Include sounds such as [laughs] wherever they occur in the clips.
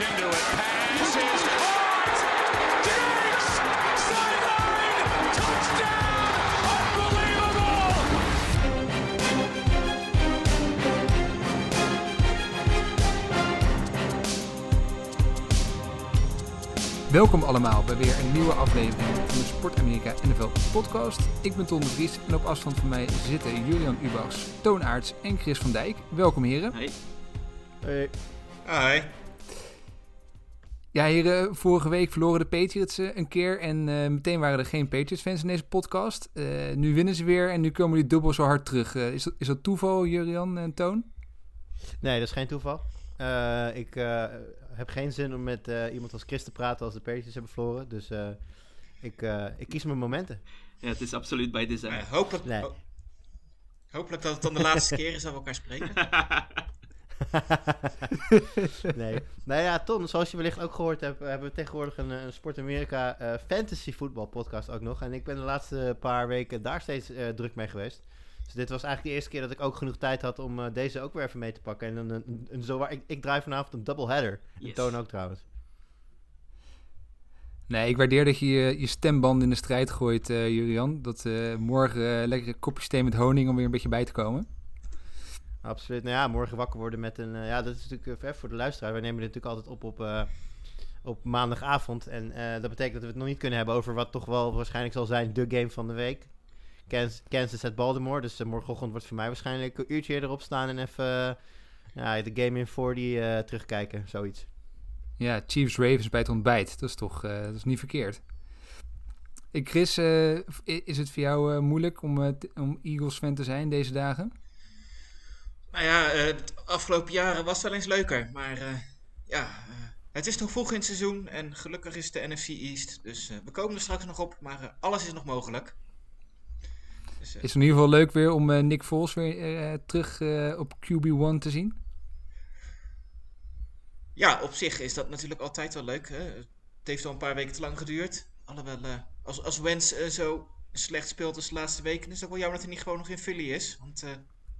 into it. Pass is caught. Diggs! Sideline! Touchdown! Unbelievable! Welkom allemaal bij weer een nieuwe aflevering van de Sport Amerika NFL podcast. Ik ben Ton de Vries en op afstand van mij zitten Julian Ubachs, Toon Aerts en Chris van Dijk. Welkom heren. Hey. Hey. Hi. Ja heren, vorige week verloren de Patriots eh, een keer en eh, meteen waren er geen Patriots fans in deze podcast. Eh, nu winnen ze weer en nu komen die dubbel zo hard terug. Eh, is, dat, is dat toeval Julian en Toon? Nee, dat is geen toeval. Eh, ik eh, heb geen zin om met eh, iemand als Chris te praten als de Patriots hebben verloren. Dus eh, ik, eh, ik kies mijn momenten. Ja, het is absoluut bij design. Eh, hopelijk, Nee. ho- hopelijk dat het dan de laatste keer is dat we elkaar spreken. [laughs] [laughs] nee. Nou ja, Ton, zoals je wellicht ook gehoord hebt, hebben we tegenwoordig een, eh, een Sport Amerika eh, fantasy voetbal podcast ook nog. En ik ben de laatste paar weken daar steeds eh, druk mee geweest. Dus dit was eigenlijk de eerste keer dat ik ook genoeg tijd had om deze ook weer even mee te pakken. En een, een, een, zo, ik, ik draai vanavond een double header. En. Toon ook trouwens. Nee, ik waardeer dat je je, je stemband in de strijd gooit, Julian. Dat morgen lekker een kopje thee met honing om weer een beetje bij te komen. Absoluut. Nou ja, morgen wakker worden met een... eh, ja, dat is natuurlijk uh, voor de luisteraar. Wij nemen dit natuurlijk altijd op op, eh, op maandagavond. En eh, dat betekent dat we het nog niet kunnen hebben over wat toch wel waarschijnlijk zal zijn de game van de week. Kansas, at Baltimore. Dus eh, morgenochtend wordt voor mij waarschijnlijk een uurtje eerder opstaan en even eh, ja, de game in 40 eh terugkijken. Zoiets. Ja, Chiefs Ravens bij het ontbijt. Dat is toch eh, dat is niet verkeerd. Chris, eh, is het voor jou eh, moeilijk om, eh, om Eagles fan te zijn deze dagen? Nou ja, eh, de afgelopen jaren was het wel eens leuker. Maar eh, ja, eh, het is nog vroeg in het seizoen en gelukkig is de NFC East. Dus eh, we komen er straks nog op, maar eh, alles is nog mogelijk. Dus, eh, Is het in ieder geval leuk weer om eh, Nick Foles weer eh, terug eh, op QB1 te zien? ja, op zich is dat natuurlijk altijd wel leuk. Hè? Het heeft al een paar weken te lang geduurd. Alhoewel, eh, als, als Wens eh, zo slecht speelt als de laatste weken, is het ook wel jammer dat hij niet gewoon nog in Philly is. Want eh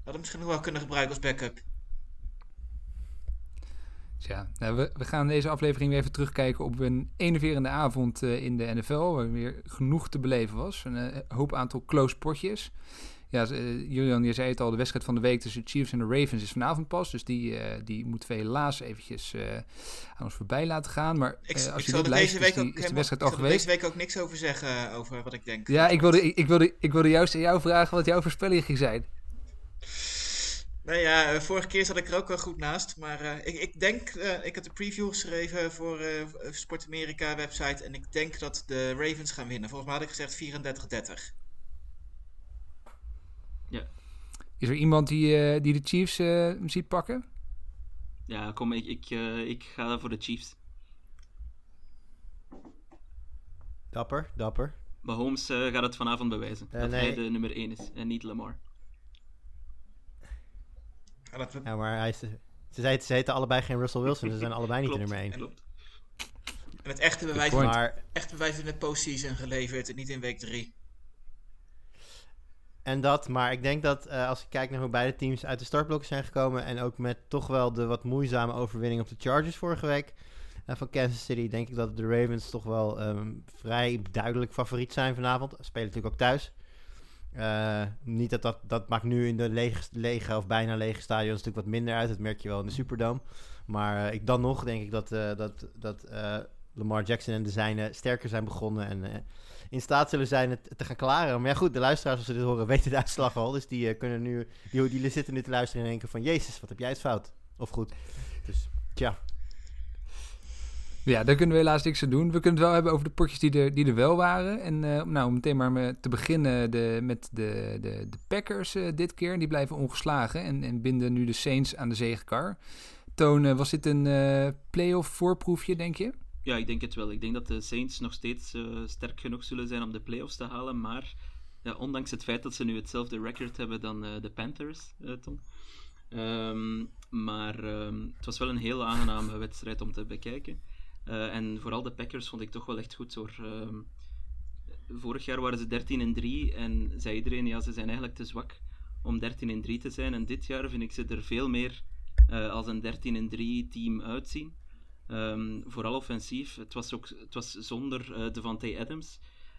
had hem misschien nog wel kunnen gebruiken als backup. Dus ja, nou, we, we gaan deze aflevering weer even terugkijken op een enerverende avond eh, in de NFL. Waar weer genoeg te beleven was. Een eh, hoop aantal close potjes. Ja, eh, Julian, je zei het al, de wedstrijd van de week tussen de Chiefs en de Ravens is vanavond pas. Dus die, die moeten we helaas eventjes aan ons voorbij laten gaan. Maar Ik, ik als je zal dit deze week is, ook die, is de helemaal- wedstrijd ik al zal geweest. deze week ook niks over zeggen over wat ik denk. Ja, ik wilde, ik, ik, wilde, ik wilde juist aan jou vragen wat jouw voorspelling ging zijn. Nou ja, eh, vorige keer zat ik er ook wel goed naast. Maar eh, ik, ik denk, eh, ik heb de preview geschreven voor eh Sport Amerika website. En ik denk dat de Ravens gaan winnen. Volgens mij had ik gezegd 34-30. Is er iemand die, eh, die de Chiefs eh, ziet pakken? Ja, kom, ik, ik, eh, ik ga voor de Chiefs. Dapper, dapper. Mahomes eh, gaat het vanavond bewijzen. Dat nee. hij de nummer 1 is en niet Lamar. Ja, dat we- Ja, maar hij is, ze, zei, ze heten allebei geen Russell Wilson. Ze zijn allebei niet de [laughs] Klopt, nummer 1. Klopt. En het echte bewijs, point. Maar echte bewijs in de postseason geleverd. En niet in week 3. En dat, maar ik denk dat eh, als je kijkt naar hoe beide teams uit de startblokken zijn gekomen. En ook met toch wel de wat moeizame overwinning op de Chargers vorige week. eh, van Kansas City, denk ik dat de Ravens toch wel ehm, vrij duidelijk favoriet zijn vanavond. Spelen natuurlijk ook thuis. Eh, niet dat, dat dat maakt nu in de lege, lege of bijna lege stadions natuurlijk wat minder uit. Dat merk je wel in de Superdome. Maar eh, ik, dan nog denk ik dat, eh, dat, dat Lamar Jackson en de zijnen sterker zijn begonnen. En in staat zullen zijn het te gaan klaren. Maar ja, goed, de luisteraars, als ze dit horen, [laughs] weten de uitslag al. Dus die kunnen nu, die, die zitten nu te luisteren en denken van... Jezus, wat heb jij het fout? Of goed. Dus, tja. Ja, daar kunnen we helaas niks aan doen. We kunnen het wel hebben over de potjes die er, die er wel waren. En eh, nou, om meteen maar te beginnen de, met de, de, de Packers eh, dit keer. Die blijven ongeslagen en, en binden nu de Saints aan de zegenkar. Toon, eh, was dit een playoff voorproefje, denk je? Ja, ik denk het wel. Ik denk dat de Saints nog steeds sterk genoeg zullen zijn om de playoffs te halen. Maar ja, ondanks het feit dat ze nu hetzelfde record hebben dan de Panthers, Tom. Ehm, maar ehm, het was wel een heel aangename wedstrijd om te bekijken. Eh, en vooral de Packers vond ik toch wel echt goed hoor. Ehm, vorig jaar waren ze 13 en 3 en zei iedereen, ja, ze zijn eigenlijk te zwak om 13 en 3 te zijn. En dit jaar vind ik ze er veel meer eh, als een 13 en 3 team uitzien. Ehm, vooral offensief. Het was, ook, het was zonder uh, Devante Adams.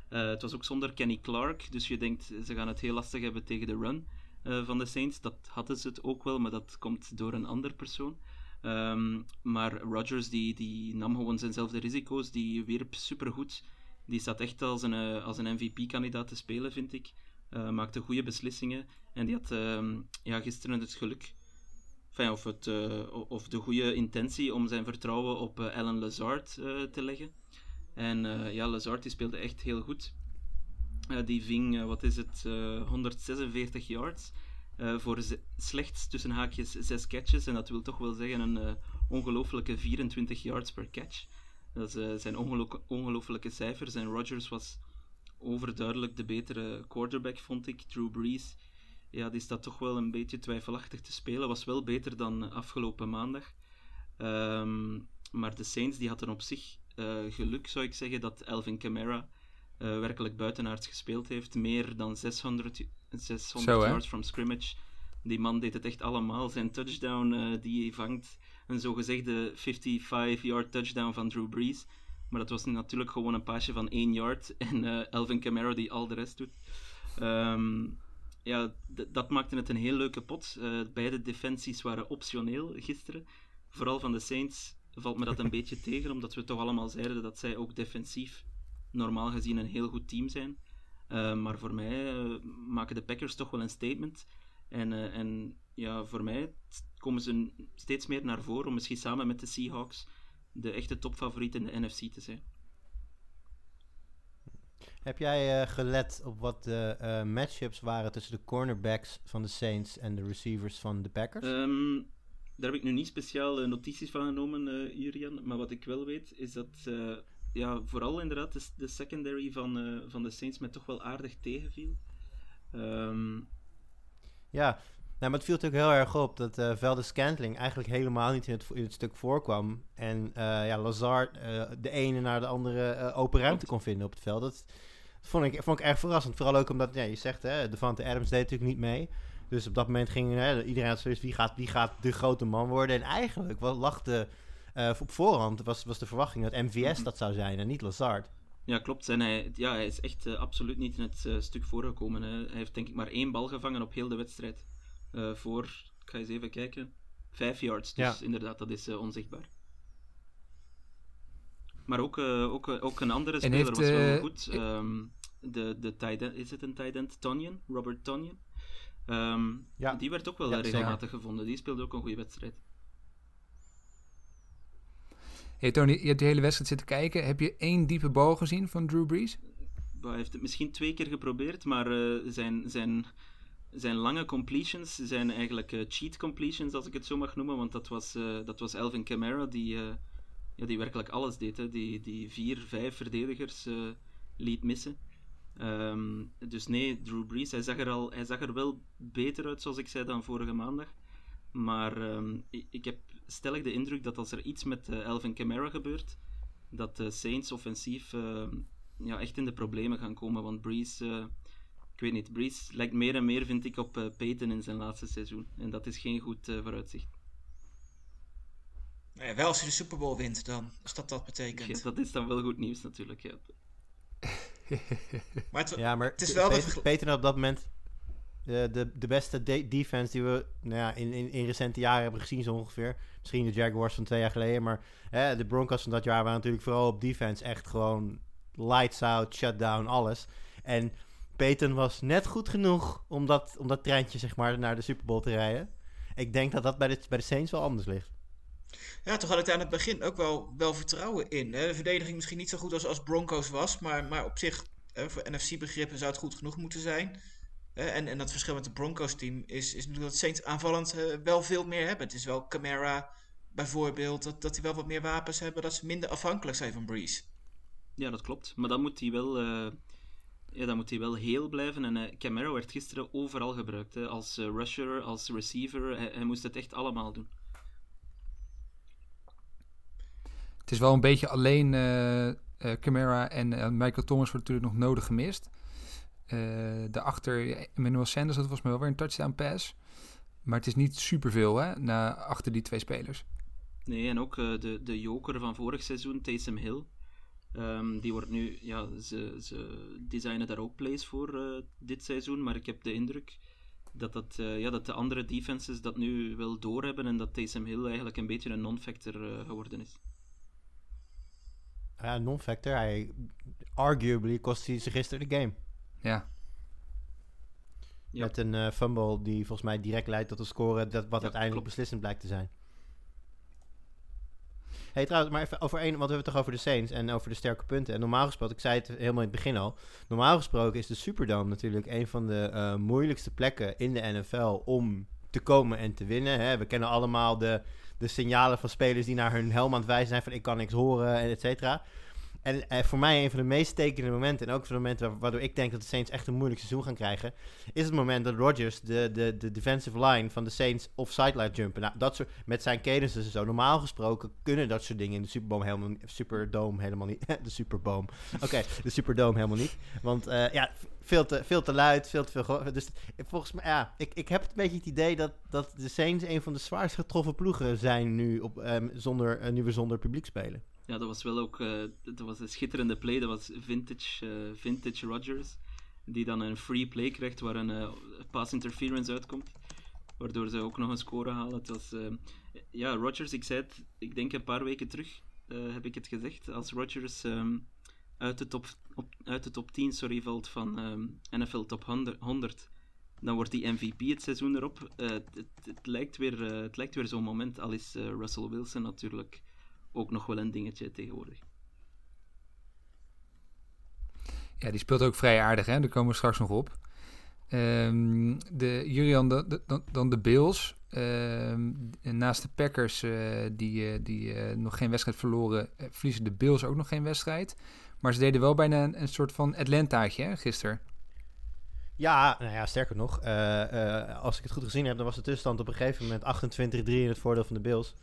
Het was ook zonder Kenny Clark. Dus je denkt, ze gaan het heel lastig hebben tegen de run van de Saints. Dat hadden ze het ook wel, maar dat komt door een ander persoon. Um, maar Rodgers die, die nam gewoon zijnzelfde risico's. Die wierp supergoed. Die staat echt als een, als een MVP-kandidaat te spelen, vind ik. maakte goede beslissingen. En die had um, ja, gisteren het geluk of, het, uh, of de goede intentie om zijn vertrouwen op uh, Alan Lazard uh, te leggen. En ja, Lazard die speelde echt heel goed. die ving, wat is het, 146 yards. Voor slechts tussen haakjes 6 catches. En dat wil toch wel zeggen een ongelofelijke 24 yards per catch. Dat zijn ongelofelijke cijfers. En Rodgers was overduidelijk de betere quarterback, vond ik. Drew Brees ja, die staat toch wel een beetje twijfelachtig te spelen. Was wel beter dan afgelopen maandag. Um, maar de Saints die hadden op zich geluk, zou ik zeggen, dat Elvin Kamara uh, werkelijk buitenaards gespeeld heeft. Meer dan 600, 600 Zo, yards from scrimmage. Die man deed het echt allemaal. Zijn touchdown uh, die hij vangt, een zogezegde 55-yard touchdown van Drew Brees. Maar dat was natuurlijk gewoon een paasje van 1 yard. [laughs] En Elvin Kamara die al de rest doet. Um, ja, dat maakte het een heel leuke pot. Uh, beide defensies waren optioneel gisteren. Vooral van de Saints valt me dat een [laughs] beetje tegen, omdat we toch allemaal zeiden dat zij ook defensief normaal gezien een heel goed team zijn. Uh, maar voor mij uh, maken de Packers toch wel een statement. En, en ja, voor mij komen ze steeds meer naar voren om misschien samen met de Seahawks de echte topfavoriet in de NFC te zijn. Heb jij gelet op wat de matchups waren tussen de cornerbacks van de Saints en de receivers van de Packers? Um, daar heb ik nu niet speciaal notities van genomen, Jurian. Maar wat ik wel weet is dat ja, vooral inderdaad de, de secondary van, van de Saints mij toch wel aardig tegenviel. Um, ja, nou, maar het viel natuurlijk heel erg op dat uh, Velde Scantling eigenlijk helemaal niet in het, in het stuk voorkwam. En uh, ja, Lazard de ene naar de andere open ruimte kon vinden op het veld. Dat, vond ik, vond ik erg verrassend. Vooral ook omdat, ja, je zegt, hè, Devante Adams deed natuurlijk niet mee. Dus op dat moment ging hè, iedereen had zoiets wie gaat, wie gaat de grote man worden. En eigenlijk wat lag de, uh, op voorhand was, was de verwachting dat MVS dat zou zijn en niet Lazard. Ja, klopt. En hij, ja, hij is echt uh, absoluut niet in het uh, stuk voorgekomen. Hè. Hij heeft denk ik maar één bal gevangen op heel de wedstrijd. voor, ik ga eens even kijken, vijf yards. Dus ja. inderdaad, dat is onzichtbaar. Maar ook, uh, ook, ook een andere speler heeft, was wel uh, goed. Um, de, de tight end, is het een tight end? Tonyan? Robert Tonyan? Um, ja. Die werd ook wel ja, regelmatig gevonden. Die speelde ook een goede wedstrijd. Hey Tony, je hebt de hele wedstrijd zitten kijken. Heb je één diepe bal gezien van Drew Brees? Hij heeft het misschien twee keer geprobeerd, maar uh, zijn, zijn, zijn lange completions zijn eigenlijk uh, cheat completions, als ik het zo mag noemen. Want dat was, uh, dat was Elvin Kamara die ja, die werkelijk alles deed. Hè. Die, die vier, vijf verdedigers liet missen. Um, dus nee, Drew Brees, hij zag, er al, hij zag er wel beter uit, zoals ik zei, dan vorige maandag. Maar ik, ik, heb stellig de indruk dat als er iets met uh, Elvin Kamara gebeurt, dat de Saints offensief uh, ja, echt in de problemen gaan komen. Want Brees, uh, ik weet niet, Brees lijkt meer en meer, vind ik, op uh, Peyton in zijn laatste seizoen. En dat is geen goed vooruitzicht. Nou ja, wel als je de Super Bowl wint, dan, als dat dat betekent. Ja, dat is dan wel goed nieuws natuurlijk, ja. [laughs] maar het, ja, maar het is wel... Peter, dat... Peter op dat moment de, de, de beste de defense die we nou ja, in, in, in recente jaren hebben gezien zo ongeveer. Misschien de Jaguars van twee jaar geleden, maar hè, de Broncos van dat jaar waren natuurlijk vooral op defense echt gewoon lights out, shutdown, alles. En Peyton was net goed genoeg om dat, om dat treintje zeg maar, naar de Super Bowl te rijden. Ik denk dat dat bij de, bij de Saints wel anders ligt. Ja, toch had ik daar aan het begin ook wel, wel vertrouwen in. Hè? De verdediging misschien niet zo goed als, als Broncos was, maar, maar op zich, voor NFC-begrippen zou het goed genoeg moeten zijn. En, en dat verschil met het Broncos-team is, is natuurlijk dat Saints aanvallend uh, wel veel meer hebben. Het is wel Camara bijvoorbeeld, dat, dat die wel wat meer wapens hebben, dat ze minder afhankelijk zijn van Breeze. Ja, dat klopt. Maar dan moet hij wel, uh, ja, dan moet hij wel heel blijven. En uh, Camara werd gisteren overal gebruikt. Hè? Als rusher, als receiver. Hij, hij moest het echt allemaal doen. Het is wel een beetje alleen uh, Camara en uh, Michael Thomas wordt natuurlijk nog nodig gemist. Daarachter Emmanuel Sanders, dat was me wel weer een touchdown pass. Maar het is niet superveel hè, na, achter die twee spelers. Nee, en ook eh, de, de joker van vorig seizoen, Taysom Hill. Ehm, die wordt nu, ja, ze, ze designen daar ook plays voor eh, dit seizoen, maar ik heb de indruk dat, dat, eh, ja, dat de andere defenses dat nu wel doorhebben en dat Taysom Hill eigenlijk een beetje een non-factor eh, geworden is. Ja, non-factor. Hij, arguably kost hij ze gisteren de game. Ja. Met een eh, fumble die volgens mij direct leidt tot een score dat, wat Ja, uiteindelijk klopt. beslissend blijkt te zijn. Hey, trouwens, maar even over één, want we hebben het toch over de Saints en over de sterke punten. En normaal gesproken, ik zei het helemaal in het begin al, normaal gesproken is de Superdome natuurlijk een van de eh, moeilijkste plekken in de NFL om te komen en te winnen. Hè. We kennen allemaal de, de signalen van spelers die naar hun helm aan het wijzen zijn van ik kan niks horen en et cetera. En eh, voor mij een van de meest tekende momenten, en ook van de momenten wa- waardoor ik denk dat de Saints echt een moeilijk seizoen gaan krijgen, is het moment dat Rodgers de, de, de defensive line van de Saints offside laat jumpen. Nou, dat soort, met zijn cadences en zo. Normaal gesproken kunnen dat soort dingen in de Superdome helemaal, Superdome helemaal niet. [laughs] de Superboom. Oké, [laughs] de Superdome helemaal niet. Want eh, ja, veel te, veel te luid, veel te veel... Dus volgens mij, ja, ik, ik heb een beetje het idee dat, dat de Saints een van de zwaarst getroffen ploegen zijn nu, op, ehm, zonder, eh, nu we zonder publiek spelen. Ja, dat was wel ook eh, dat was een schitterende play. Dat was vintage, eh, vintage Rodgers. Die dan een free play krijgt waar een eh, pass interference uitkomt. Waardoor ze ook nog een score halen. Het was, ja, Rodgers, ik zei het, ik denk een paar weken terug heb ik het gezegd. Als Rodgers ehm, uit, de top, op, uit de top 10 sorry, valt van ehm, NFL Top 100, 100, dan wordt hij MVP het seizoen erop. Het, het, het lijkt weer, het lijkt weer zo'n moment. Al is Russell Wilson natuurlijk ook nog wel een dingetje tegenwoordig. Ja, die speelt ook vrij aardig, hè? Daar komen we straks nog op. Ehm, de, Julian, de, de- dan, dan de Bills. Ehm, naast de Packers, eh, die, eh, die eh, nog geen wedstrijd verloren, verliezen de Bills ook nog geen wedstrijd. Maar ze deden wel bijna een, een soort van Atlantaatje, hè, gisteren. Ja, nou ja, sterker nog, eh, eh, als ik het goed gezien heb, dan was de tussenstand op een gegeven moment 28-3 in het voordeel van de Bills.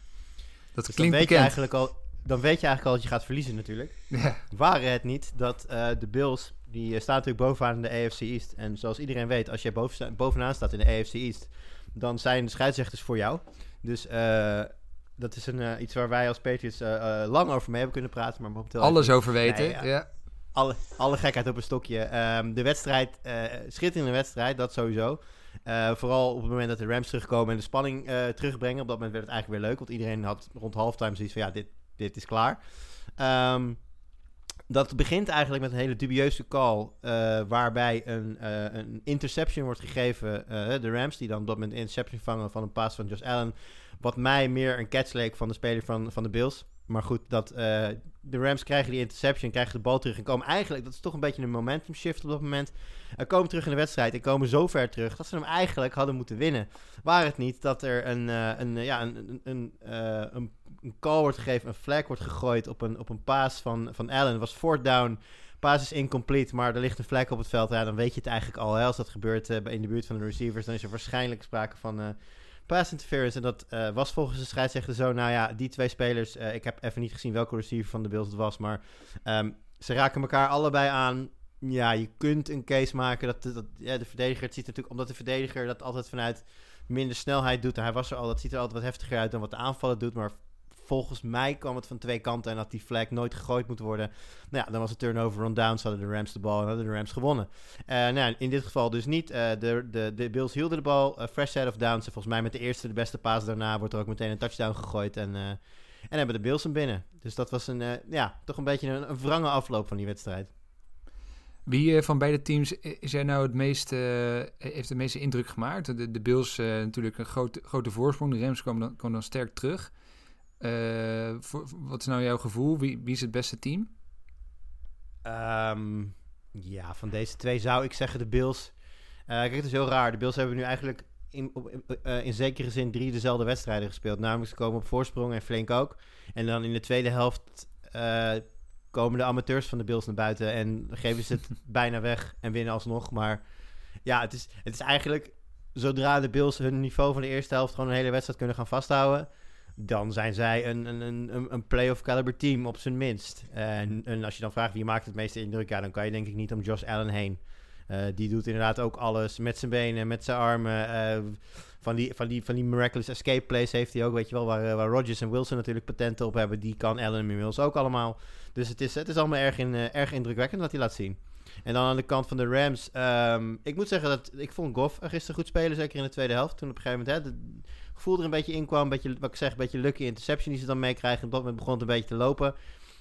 Dat Dus dan klinkt weet, je eigenlijk al, dan weet je eigenlijk al dat je gaat verliezen natuurlijk. [laughs] Ja, Waren het niet dat eh, de Bills, die eh, staan natuurlijk bovenaan in de AFC East. En zoals iedereen weet, als jij boven bovenaan staat in de AFC East, dan zijn de scheidsrechters voor jou. Dus eh, dat is een, iets waar wij als Patriots lang over mee hebben kunnen praten. Maar momenteel alles even- over weten. Nee, ja. ja. alle, alle gekheid op een stokje. Ehm, de wedstrijd, schitterende wedstrijd, dat sowieso. Eh, vooral op het moment dat de Rams terugkomen en de spanning eh, terugbrengen. Op dat moment werd het eigenlijk weer leuk, want iedereen had rond halftime zoiets van ja, dit, dit is klaar. Ehm, dat begint eigenlijk met een hele dubieuze call, eh, waarbij een, een interception wordt gegeven. de Rams, die dan op dat moment interception vangen van een pass van Josh Allen. Wat mij meer een catch leek van de speler van, van de Bills. Maar goed, dat, eh, de Rams krijgen die interception, krijgen de bal terug en komen eigenlijk, dat is toch een beetje een momentum shift op dat moment. Uh, komen terug in de wedstrijd en komen zo ver terug dat ze hem eigenlijk hadden moeten winnen. Waar het niet dat er een, eh, een, eh, ja, een, een, een, eh, een, call wordt gegeven, een flag wordt gegooid op een, op een paas van, van Allen. Het was fourth down, paas is incomplete, maar er ligt een vlek op het veld. Ja, dan weet je het eigenlijk al. Als dat gebeurt eh, in de buurt van de receivers, dan is er waarschijnlijk sprake van... pass interference. En dat eh, was volgens de scheidsrechter zo. Nou ja, die twee spelers. eh, ik heb even niet gezien welke receiver van de Bills het was. Maar ehm, ze raken elkaar allebei aan. Ja, je kunt een case maken dat, dat ja, de verdediger. Ziet natuurlijk, omdat de verdediger dat altijd vanuit minder snelheid doet. En hij was er al. Dat ziet er altijd wat heftiger uit dan wat de aanvaller doet. Maar volgens mij kwam het van twee kanten. En had die flag nooit gegooid moeten worden. Nou ja, dan was het turnover on downs. Hadden de Rams de bal en hadden de Rams gewonnen. Uh, nou, in dit geval dus niet. Uh, de, de, de Bills hielden de bal. Uh, fresh set of downs. En volgens mij met de eerste de beste paas daarna wordt er ook meteen een touchdown gegooid. En, en hebben de Bills hem binnen. Dus dat was een, ja, toch een beetje een, wrange afloop van die wedstrijd. Wie van beide teams is er nou het meest, uh, heeft de meeste indruk gemaakt? De, de Bills uh, natuurlijk een grote, grote voorsprong. De Rams komen dan, komen dan sterk terug. Uh, voor, wat is nou jouw gevoel? Wie, wie is het beste team? Um, ja, van deze twee zou ik zeggen de Bills. Uh, kijk, het is heel raar. De Bills hebben nu eigenlijk in, op, uh, in zekere zin drie dezelfde wedstrijden gespeeld. Namelijk ze komen op voorsprong en flink ook. En dan in de tweede helft komen de amateurs van de Bills naar buiten en geven ze het [laughs] bijna weg en winnen alsnog. Maar ja, het is, het is eigenlijk zodra de Bills hun niveau van de eerste helft gewoon een hele wedstrijd kunnen gaan vasthouden, dan zijn zij een, een, een, een playoff caliber team op zijn minst. En, en, als je dan vraagt wie maakt het meeste indruk, ja, dan kan je denk ik niet om Josh Allen heen. Eh, die doet inderdaad ook alles met zijn benen, met zijn armen. eh, van, die, van, die, van die miraculous escape plays heeft hij ook, weet je wel, waar, eh, waar Rodgers en Wilson natuurlijk patenten op hebben. Die kan Allen inmiddels ook allemaal. Dus het is, het is allemaal erg, in, erg indrukwekkend wat hij laat zien. En dan aan de kant van de Rams. ehm, ik moet zeggen dat ik vond Goff gisteren goed spelen, zeker in de tweede helft. Toen op een gegeven moment hè, gevoel er een beetje in kwam. Een beetje, wat ik zeg, een beetje lucky interception die ze dan meekrijgen. Op dat moment begon het een beetje te lopen.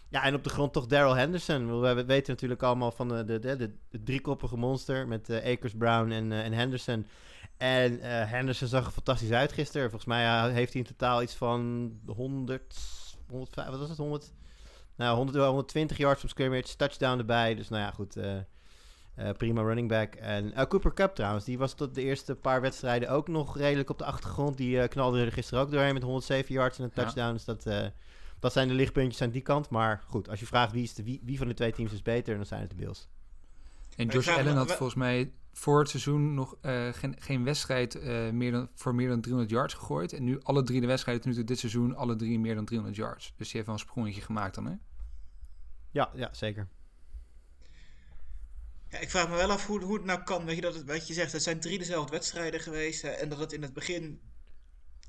Ja, en op de grond toch Daryl Henderson. We weten natuurlijk allemaal van de, de, de, de, driekoppige monster met eh, Akers, Brown en, eh, en Henderson. En eh, Henderson zag er fantastisch uit gisteren. Volgens mij eh, heeft hij in totaal iets van 100, 105, wat was het, 100? Nou, 100, 120 yards from scrimmage, touchdown erbij. Dus nou ja, goed, eh, prima running back. En eh, Cooper Cup trouwens, die was tot de eerste paar wedstrijden ook nog redelijk op de achtergrond. Die eh, knalde er gisteren ook doorheen met 107 yards en een Ja. touchdown. Dus dat, eh, dat zijn de lichtpuntjes aan die kant. Maar goed, als je vraagt wie, is de, wie, wie van de twee teams is beter, dan zijn het de Bills. En Josh Allen had volgens mij voor het seizoen nog eh, geen, geen wedstrijd eh, meer dan, voor meer dan 300 yards gegooid. En nu alle drie de wedstrijden tot nu toe dit seizoen, alle drie meer dan 300 yards. Dus die heeft wel een sprongetje gemaakt dan, hè? Ja, ja zeker. Ja, ik vraag me wel af hoe, hoe het nou kan. Weet je, dat het, wat je zegt, het zijn drie dezelfde wedstrijden geweest. hè, en dat het in het begin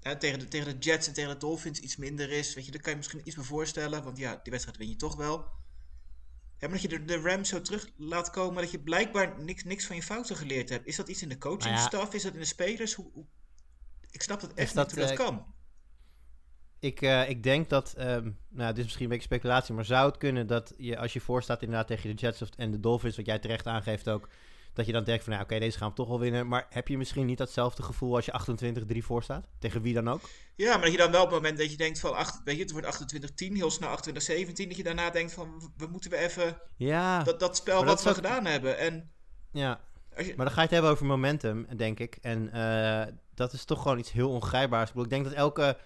hè, tegen, de, tegen de Jets en tegen de Dolphins iets minder is. Weet je, daar kan je misschien iets meer voorstellen. Want ja, die wedstrijd win je toch wel. Ja, maar dat je de, de Rams zo terug laat komen. Dat je blijkbaar niks, niks van je fouten geleerd hebt. Is dat iets in de coaching Nou ja. staff? Is dat in de spelers? Hoe, hoe- Ik snap Is echt dat, niet hoe dat eh, kan. Ik, eh, ik denk dat, ehm, nou, dit is misschien een beetje speculatie, maar zou het kunnen dat je als je voorstaat inderdaad tegen de Jets of, en de Dolphins, wat jij terecht aangeeft ook, dat je dan denkt van, nou, oké, deze gaan we toch wel winnen. Maar heb je misschien niet datzelfde gevoel als je 28-3 voor staat? Tegen wie dan ook? Ja, maar dat je dan wel op het moment dat je denkt van, weet je, het wordt 28-10, heel snel 28-17, dat je daarna denkt van, we- moeten we even Ja, dat, dat spel wat dat we ook- gedaan hebben. En ja. je, Maar dan ga je het hebben over momentum, denk ik. En eh, dat is toch gewoon iets heel ongrijpbaars. Ik denk dat elke,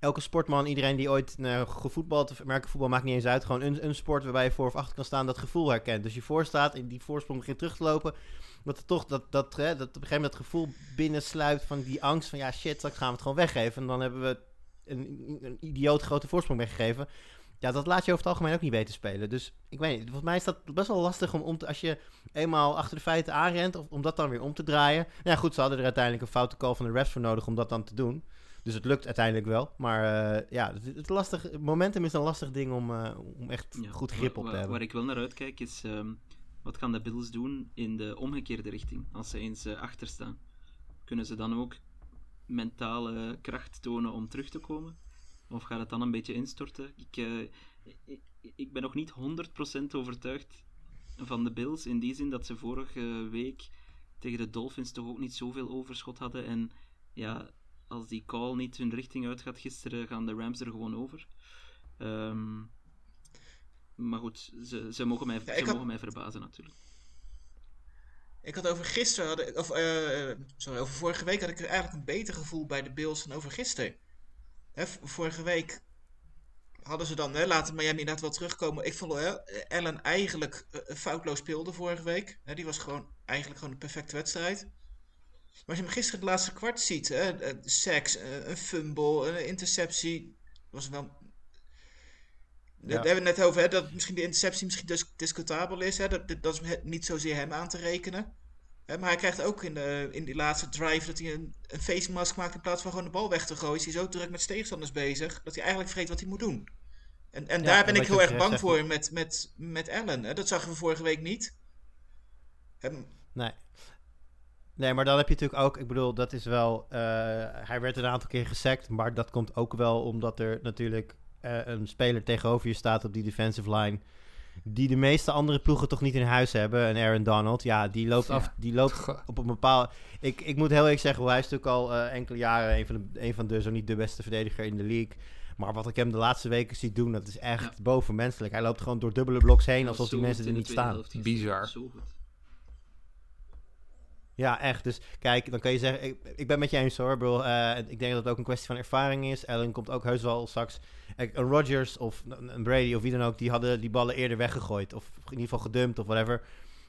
elke sportman, iedereen die ooit nou, gevoetbald of merken voetbal maakt niet eens uit. Gewoon een, een sport waarbij je voor of achter kan staan, dat gevoel herkent. Dus je voorstaat en die voorsprong begint terug te lopen. Dat toch dat, dat, hè, dat op een gegeven moment het gevoel binnensluipt van die angst van ja shit, straks gaan we het gewoon weggeven. En dan hebben we een, een idioot grote voorsprong weggegeven. Ja, dat laat je over het algemeen ook niet weten spelen. Dus ik weet niet, volgens mij is dat best wel lastig om, om als je eenmaal achter de feiten aanrent, of, om dat dan weer om te draaien. Nou Ja, goed, ze hadden er uiteindelijk een foute call van de refs voor nodig om dat dan te doen. Dus het lukt uiteindelijk wel. Maar eh, ja, het, het lastig, momentum is een lastig ding om, eh, om echt Ja, goed grip op te hebben. Waar ik wel naar uitkijk is, ehm, wat gaan de Bills doen in de omgekeerde richting, als ze eens eh, achter staan? Kunnen ze dan ook mentale kracht tonen om terug te komen? Of gaat het dan een beetje instorten? Ik, ik, ik ben nog niet 100% overtuigd van de Bills, in die zin dat ze vorige week tegen de Dolphins toch ook niet zoveel overschot hadden. En ja, als die call niet hun richting uitgaat gisteren, gaan de Rams er gewoon over. Ehm, maar goed, ze, ze, mogen, mij, Ja, ze had- mogen mij verbazen natuurlijk. ik had over gisteren, had of eh, sorry, over vorige week had ik er eigenlijk een beter gevoel bij de Bills dan over gisteren. Hè, vorige week hadden ze dan, hè, laten Miami inderdaad wel terugkomen. Ik vond hè, Allen eigenlijk eh, foutloos speelde vorige week. Hè, die was gewoon eigenlijk gewoon een perfecte wedstrijd. Maar als je hem gisteren het laatste kwart ziet, hè, eh, sacks, eh, een fumble, een interceptie, was wel... We hebben het net over hè, dat misschien de interceptie misschien dis discutabel is. Hè, dat, dat is niet zozeer hem aan te rekenen. Hè, maar hij krijgt ook in, de, in die laatste drive dat hij een, een face mask maakt in plaats van gewoon de bal weg te gooien. Is hij zo druk met tegenstanders bezig dat hij eigenlijk vergeet wat hij moet doen. En, en Ja, daar en ben ik heel erg bang voor met, met, met Allen. Hè. Dat zagen we vorige week niet. Hem, Nee. Nee, maar dan heb je natuurlijk ook, ik bedoel, dat is wel, eh, hij werd een aantal keer gesackt, maar dat komt ook wel omdat er natuurlijk eh, een speler tegenover je staat op die defensive line, die de meeste andere ploegen toch niet in huis hebben. En Aaron Donald, ja, die loopt Ja. af, die loopt [laughs] op een bepaald... Ik, ik moet heel eerlijk zeggen, hij is natuurlijk al eh, enkele jaren een van, de, een van de, zo niet de beste verdediger in de league. Maar wat ik hem de laatste weken zie doen, dat is echt Ja. bovenmenselijk. Hij loopt gewoon door dubbele bloks heen, alsof die mensen er niet staan. Bizar. Zo goed. Ja, echt. Dus kijk, dan kan je zeggen, ik, ben met je eens hoor. Bedoel, eh, ik denk dat het ook een kwestie van ervaring is. Allen komt ook heus wel straks. Kijk, Een Rodgers of een Brady of wie dan ook, die hadden die ballen eerder weggegooid. Of in ieder geval gedumpt of whatever.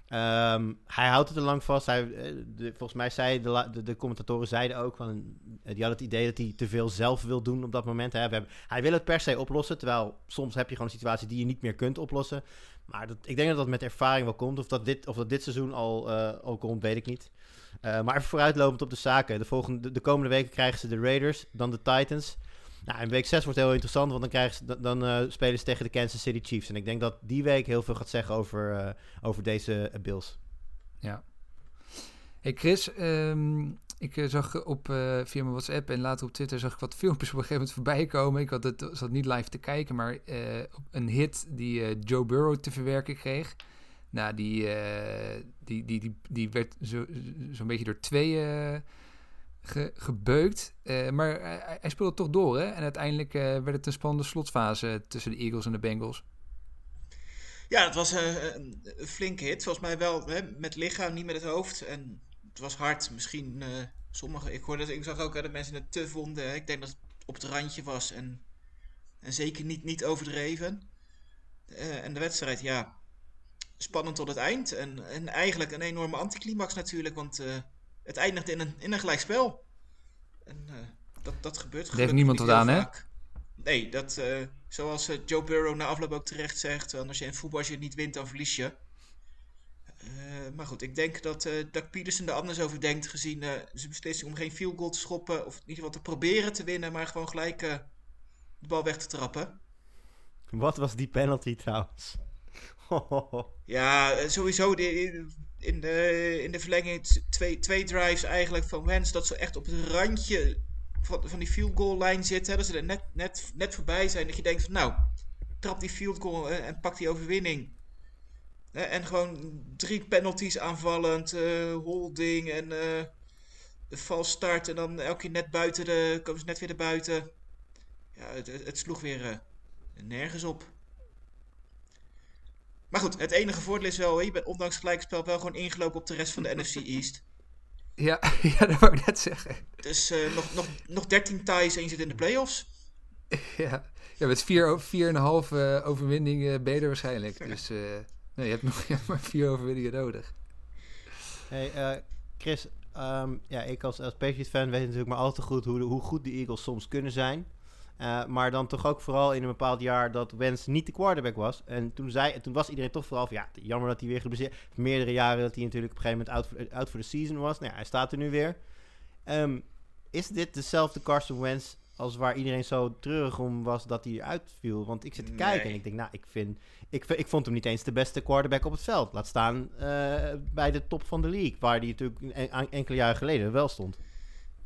Ehm, hij houdt het er lang vast. Hij, eh, volgens mij zei de, de, commentatoren zeiden ook van, eh, die hadden het idee dat hij te veel zelf wil doen op dat moment. Hè. Hebben, hij wil het per se oplossen, terwijl soms heb je gewoon een situatie die je niet meer kunt oplossen. Maar dat, ik denk dat dat met ervaring wel komt. Of dat dit, of dat dit seizoen al, eh, al komt, weet ik niet. Eh, maar even vooruitlopend op de zaken. De, volgende, de, de komende weken krijgen ze de Raiders, dan de Titans. Nou, en week 6 wordt heel interessant, want dan, krijgen ze, dan, eh, spelen ze tegen de Kansas City Chiefs. En ik denk dat die week heel veel gaat zeggen over, eh, over deze Bills. Ja. Hey Chris, ehm, ik zag op, via mijn WhatsApp en later op Twitter zag ik wat [laughs] filmpjes op een gegeven moment voorbij komen. Ik had het, zat niet live te kijken, maar een hit die Joe Burrow te verwerken kreeg. Nou, die, eh, die, die, die, die werd zo- zo'n beetje door twee eh, ge- gebeukt. Eh, maar hij, speelde toch door, hè? En uiteindelijk werd het een spannende slotfase tussen de Eagles en de Bengals. Ja, het was een, een flinke hit. Volgens mij wel hè, met lichaam, niet met het hoofd. En het was hard. Misschien sommige. Ik, hoorde, ik zag ook dat mensen het te vonden. Ik denk dat het op het randje was. En, en zeker niet, niet overdreven. En de wedstrijd, ja. Spannend tot het eind. En, en eigenlijk een enorme anticlimax natuurlijk. Want eh, het eindigt in een, in een gelijkspel. En eh, dat, dat gebeurt gelukkig niemand niet wat heel aan, hè? Nee, dat, eh, zoals Joe Burrow na afloop ook terecht zegt, als je in voetbal als je niet wint, dan verlies je. Eh, maar goed, ik denk dat eh Doug Peterson er anders over denkt, gezien eh, zijn beslissing om geen field goal te schoppen, of in ieder geval te proberen te winnen, maar gewoon gelijk eh, de bal weg te trappen. Wat was die penalty trouwens? [laughs] Ja, eh, sowieso in, de, in de verlenging twee, twee drives eigenlijk van Wens, dat ze echt op het randje van, van die field goal lijn zitten, dat ze er net, net, net voorbij zijn, dat je denkt van nou, trap die field goal eh, en pak die overwinning. En gewoon drie penalties aanvallend, eh, holding en een vals start en dan elke keer net buiten de, komen ze net weer naar buiten. Ja, het, het, sloeg weer nergens op. Maar goed, het enige voordeel is wel, je bent ondanks gelijkspel wel gewoon ingelopen op de rest van de NFC East. Ja, [laughs] ja, dat wou ik net zeggen. Dus eh, nog, nog, nog 13 ties en je zit in de playoffs. [laughs] Ja, ja met vier, o- vier en een half eh, overwinningen ben je er waarschijnlijk. Dus eh, nee, je hebt nog [laughs] je hebt maar vier overwinningen nodig. Hey, eh, Chris, ehm, ja, ik als, als Patriots-fan weet natuurlijk maar al te goed hoe, hoe goed de Eagles soms kunnen zijn. Eh, maar dan toch ook vooral in een bepaald jaar dat Wens niet de quarterback was. En toen, zei, toen was iedereen toch vooral van, ja, jammer dat hij weer geblesseerd... Meerdere jaren dat hij natuurlijk op een gegeven moment out for, out for the season was. Nou ja, hij staat er nu weer. Ehm, is dit dezelfde Carson Wentz als waar iedereen zo treurig om was dat hij eruit viel? Want ik zit te Nee. kijken en ik denk, nou, ik, vind, ik, ik vond hem niet eens de beste quarterback op het veld. Laat staan eh, bij de top van de league, waar hij natuurlijk en- enkele jaren geleden wel stond.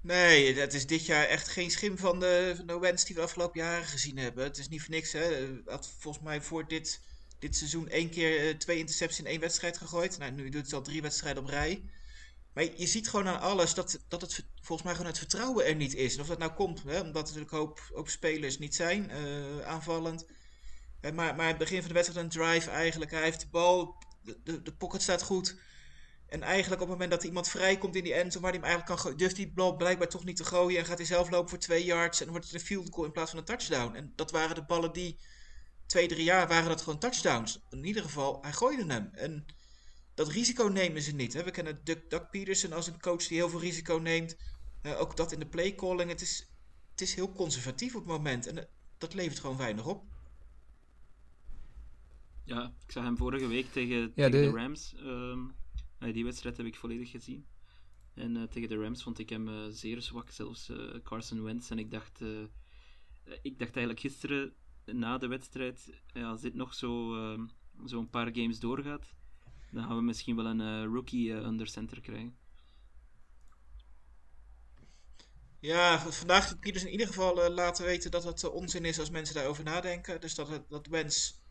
Nee, dat is dit jaar echt geen schim van de, van Wens die we afgelopen jaren gezien hebben. Het is niet voor niks, hè. Hij had volgens mij voor dit, dit seizoen één keer eh, twee intercepties in één wedstrijd gegooid. Nou, nu doet het al drie wedstrijden op rij. Maar je ziet gewoon aan alles dat, dat het volgens mij gewoon het vertrouwen er niet is. En of dat nou komt, hè, omdat er natuurlijk een hoop, hoop spelers niet zijn, eh, aanvallend. Eh, maar, maar het begin van de wedstrijd een drive eigenlijk. Hij heeft de bal, de, de pocket staat goed. En eigenlijk op het moment dat er iemand vrijkomt in die endzone waar hij hem eigenlijk kan gooien, durft hij die bal blijkbaar toch niet te gooien. En gaat hij zelf lopen voor twee yards en dan wordt het een field goal in plaats van een touchdown. En dat waren de ballen die, twee, drie jaar waren dat gewoon touchdowns. In ieder geval, hij gooide hem. En dat risico nemen ze niet. Hè. We kennen Doug, Doug Peterson als een coach die heel veel risico neemt. Eh, ook dat in de playcalling. Het is, het is heel conservatief op het moment. En eh, dat levert gewoon weinig op. Ja, ik zag hem vorige week tegen, Ja, tegen de... de- Rams. ehm, eh, die wedstrijd heb ik volledig gezien. En eh, tegen de Rams vond ik hem eh, zeer zwak, zelfs eh, Carson Wentz. En ik dacht, eh, eh, ik dacht eigenlijk gisteren na de wedstrijd, als dit nog zo, ehm, zo een paar games doorgaat, dan gaan we misschien wel een eh, rookie eh, under center krijgen. Ja, vandaag heeft Pieters in ieder geval eh, laten weten dat het eh, onzin is als mensen daarover nadenken. Dus dat, het, dat Wens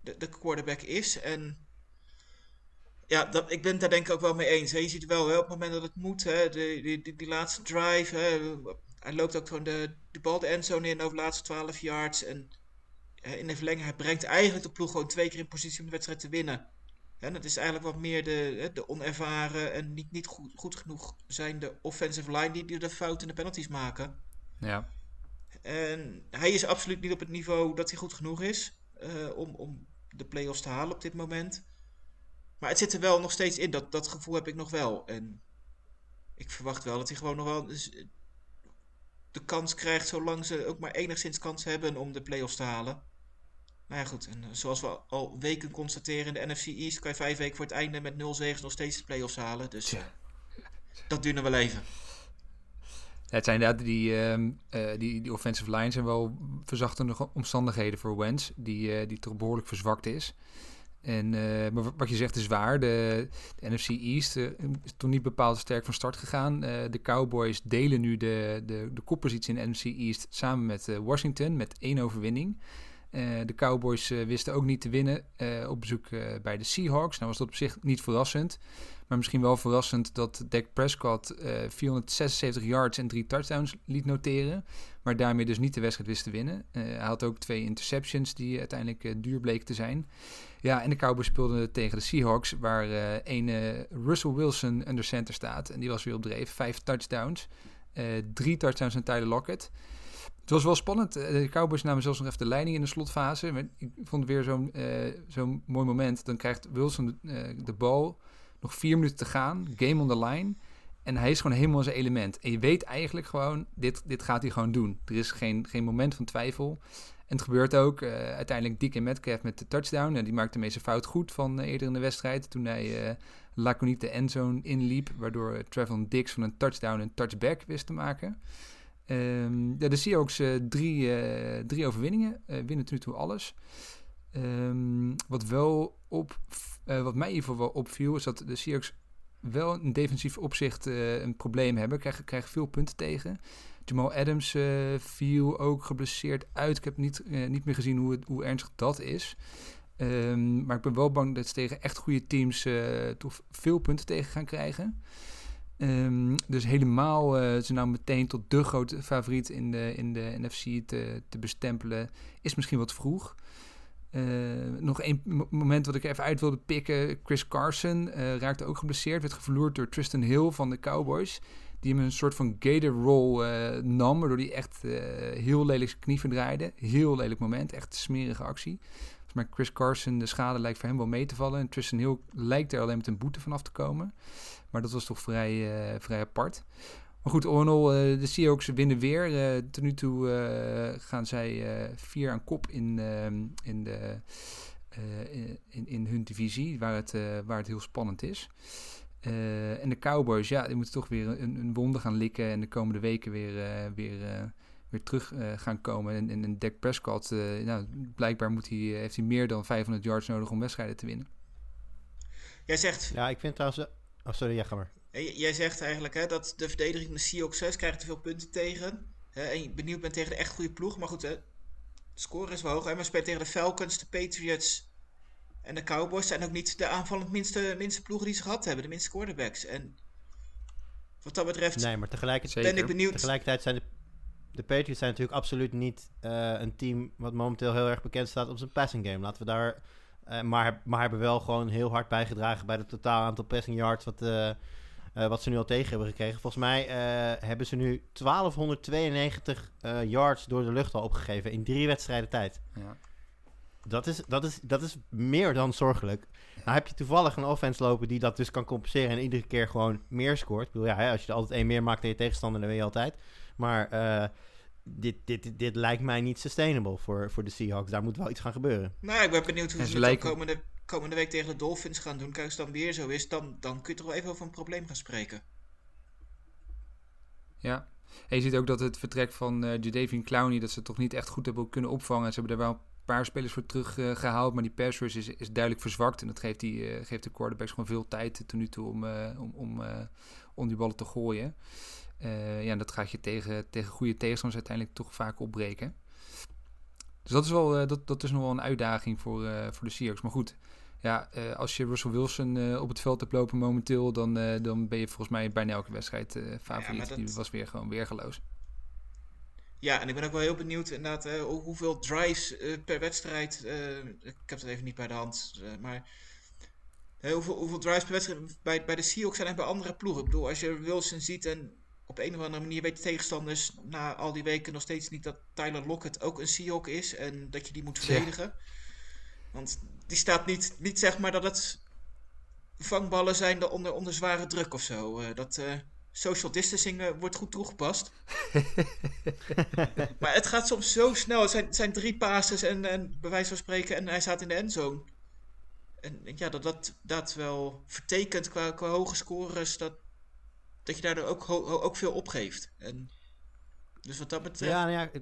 de, de quarterback is. En ja, dat, ik ben het daar denk ik ook wel mee eens. Hè. Je ziet wel hè, op het moment dat het moet, hè, de, die, die, die laatste drive. Hè, hij loopt ook gewoon de, de bal de endzone in over de laatste 12 yards. En in de verlenging, hij brengt eigenlijk de ploeg gewoon twee keer in positie om de wedstrijd te winnen. En dat is eigenlijk wat meer de, hè, de onervaren en niet, niet goed, goed genoeg zijnde offensive line die, die de fouten en de penalties maken. Ja. En hij is absoluut niet op het niveau dat hij goed genoeg is eh, om, om de play-offs te halen op dit moment. Maar het zit er wel nog steeds in. Dat, dat gevoel heb ik nog wel. En ik verwacht wel dat hij gewoon nog wel dus, eh, de kans krijgt, zolang ze ook maar enigszins kans hebben om de play-offs te halen. Maar ja, goed. En eh, zoals we al weken constateren in de NFC East, kan je vijf weken voor het einde met 0 zegens nog steeds de play-offs halen. Dus Tja. eh, dat duurt nog wel even. Ja, het zijn inderdaad die, ehm, eh, die, die offensive line zijn wel verzachtende omstandigheden voor Wentz, die, die toch behoorlijk verzwakt is. En, eh, wat je zegt is waar. De, de NFC East eh, is toch niet bepaald sterk van start gegaan. Eh, de Cowboys delen nu de, de, de koppositie in de NFC East samen met Washington met één overwinning. De Cowboys wisten ook niet te winnen op bezoek bij de Seahawks. Nou was dat op zich niet verrassend. Maar misschien wel verrassend dat Dak Prescott eh 476 yards en drie touchdowns liet noteren. Maar daarmee dus niet de wedstrijd wist te winnen. Hij had ook twee interceptions die uiteindelijk duur bleken te zijn. Ja, en de Cowboys speelden tegen de Seahawks, waar eh een eh, Russell Wilson under center staat. En die was weer op dreef. Vijf touchdowns. Eh, drie touchdowns aan Tyler Lockett. Het was wel spannend. De Cowboys namen zelfs nog even de leiding in de slotfase. Ik vond het weer zo'n zo'n mooi moment. Dan krijgt Wilson de, de bal. Nog vier minuten te gaan. Game on the line. En hij is gewoon helemaal in zijn element. En je weet eigenlijk gewoon, dit, dit gaat hij gewoon doen. Er is geen, geen moment van twijfel. En het gebeurt ook. eh, uiteindelijk DK Metcalf met de touchdown. En die maakte meeste fout goed van eh, eerder in de wedstrijd. Toen hij eh laconiek de endzone inliep. Waardoor Trevon Diggs van een touchdown een touchback wist te maken. Ehm, ja, de Seahawks drie, drie overwinningen. winnen tot nu toe alles. Ehm, wat, wel op, wat mij geval wel opviel... is dat de Seahawks wel in defensief opzicht een probleem hebben. Krijgen, krijgen veel punten tegen. Jamal Adams eh, viel ook geblesseerd uit. Ik heb niet, eh, niet meer gezien hoe, hoe ernstig dat is. Ehm, maar ik ben wel bang dat ze tegen echt goede teams eh, toch veel punten tegen gaan krijgen. Ehm, dus helemaal ze nou meteen tot de grote favoriet in de, in de NFC te, te bestempelen, is misschien wat vroeg. Eh, nog één mo- moment wat ik even uit wilde pikken. Chris Carson raakte ook geblesseerd. Werd gevloerd door Tristan Hill van de Cowboys. Die hem een soort van gator roll eh, nam. Waardoor hij echt eh, heel lelijk zijn knie verdraaide. Heel lelijk moment. Echt smerige actie. Maar Chris Carson, de schade lijkt voor hem wel mee te vallen. En Tristan Hill lijkt er alleen met een boete vanaf te komen. Maar dat was toch vrij, eh, vrij apart. Maar goed, eh, de Seahawks winnen weer. Tot nu toe gaan zij vier aan kop in, in, de, in, in hun divisie, waar het, waar het heel spannend is. Eh, en de Cowboys, ja, die moeten toch weer een, een wonde gaan likken en de komende weken weer, eh, weer, eh, weer terug eh, gaan komen. En, en, en Dak Prescott, eh, nou, blijkbaar moet hij, heeft hij meer dan 500 yards nodig om wedstrijden te winnen. Jij zegt, Ja, ik vind trouwens... Oh, sorry, ja, ga maar. jij zegt eigenlijk hè, dat de verdediging van de Seahawks 6 krijgt te veel punten tegen. Hè, en je benieuwd bent tegen de echt goede ploeg. Maar goed, hè, de score is wel hoog. Hè, maar spelen tegen de Falcons, de Patriots en de Cowboys. zijn ook niet de aanvallend minste, minste ploegen die ze gehad hebben. De minste quarterbacks. En wat dat betreft Nee, maar tegelijkertijd... ben ik benieuwd. Tegelijkertijd zijn de, de Patriots zijn natuurlijk absoluut niet eh, een team wat momenteel heel erg bekend staat op zijn passing game. Laten we daar. eh, maar, maar hebben wel gewoon heel hard bijgedragen bij het totaal aantal passing yards wat, eh, wat ze nu al tegen hebben gekregen. Volgens mij eh, hebben ze nu 1292 eh, yards door de lucht al opgegeven in drie wedstrijden tijd. Ja. Dat is, dat, is, dat is meer dan zorgelijk. Nou heb je toevallig een offense lopen die dat dus kan compenseren en iedere keer gewoon meer scoort. Ik bedoel, ja, hè, als je er altijd één meer maakt dan je tegenstander, dan win je altijd. Maar eh, dit, dit, dit, dit lijkt mij niet sustainable voor, voor de Seahawks. Daar moet wel iets gaan gebeuren. Nou, ik ben benieuwd hoe ze lijken- komende, komende week tegen de Dolphins gaan doen. Kijk, als het dan weer zo is, dan, dan kun je toch wel even over een probleem gaan spreken. Ja. En je ziet ook dat het vertrek van eh Jadavian Clowney, dat ze het toch niet echt goed hebben kunnen opvangen. Ze hebben er wel een paar spelers voor teruggehaald, gehaald, maar die pass rush is, is duidelijk verzwakt. En dat geeft, die, eh, geeft de quarterbacks gewoon veel tijd tot nu toe om, eh, om, om, eh, om die ballen te gooien. Eh, ja, en dat gaat je tegen, tegen goede tegenstanders uiteindelijk toch vaak opbreken. Dus dat is, wel, dat, dat is nog wel een uitdaging voor, voor de Seahawks. Maar goed, ja, als je Russell Wilson op het veld hebt lopen momenteel, dan, dan ben je volgens mij bijna elke wedstrijd favoriet. dat- Die was weer gewoon weergeloos. Ja, en ik ben ook wel heel benieuwd inderdaad hè, hoeveel drives eh, per wedstrijd. eh, ik heb het even niet bij de hand, eh, maar. hoeveel, hoeveel drives per wedstrijd bij, bij de Seahawks zijn en bij andere ploegen. Ik bedoel, als je Wilson ziet en op een of andere manier weet de tegenstanders na al die weken nog steeds niet dat Tyler Lockett ook een Seahawk is en dat je die moet verdedigen. Want die staat niet, niet zeg maar dat het vangballen zijn er onder, onder zware druk of zo. Dat social distancing eh, wordt goed toegepast. [laughs] maar het gaat soms zo snel. Het zijn, het zijn drie passes en, en bij wijze van spreken en hij staat in de endzone. En ja, dat dat, dat wel vertekent qua, qua hoge scores, dat, dat je daardoor ook, ho- ook veel opgeeft. En, dus wat dat betreft... Ja, nou ja,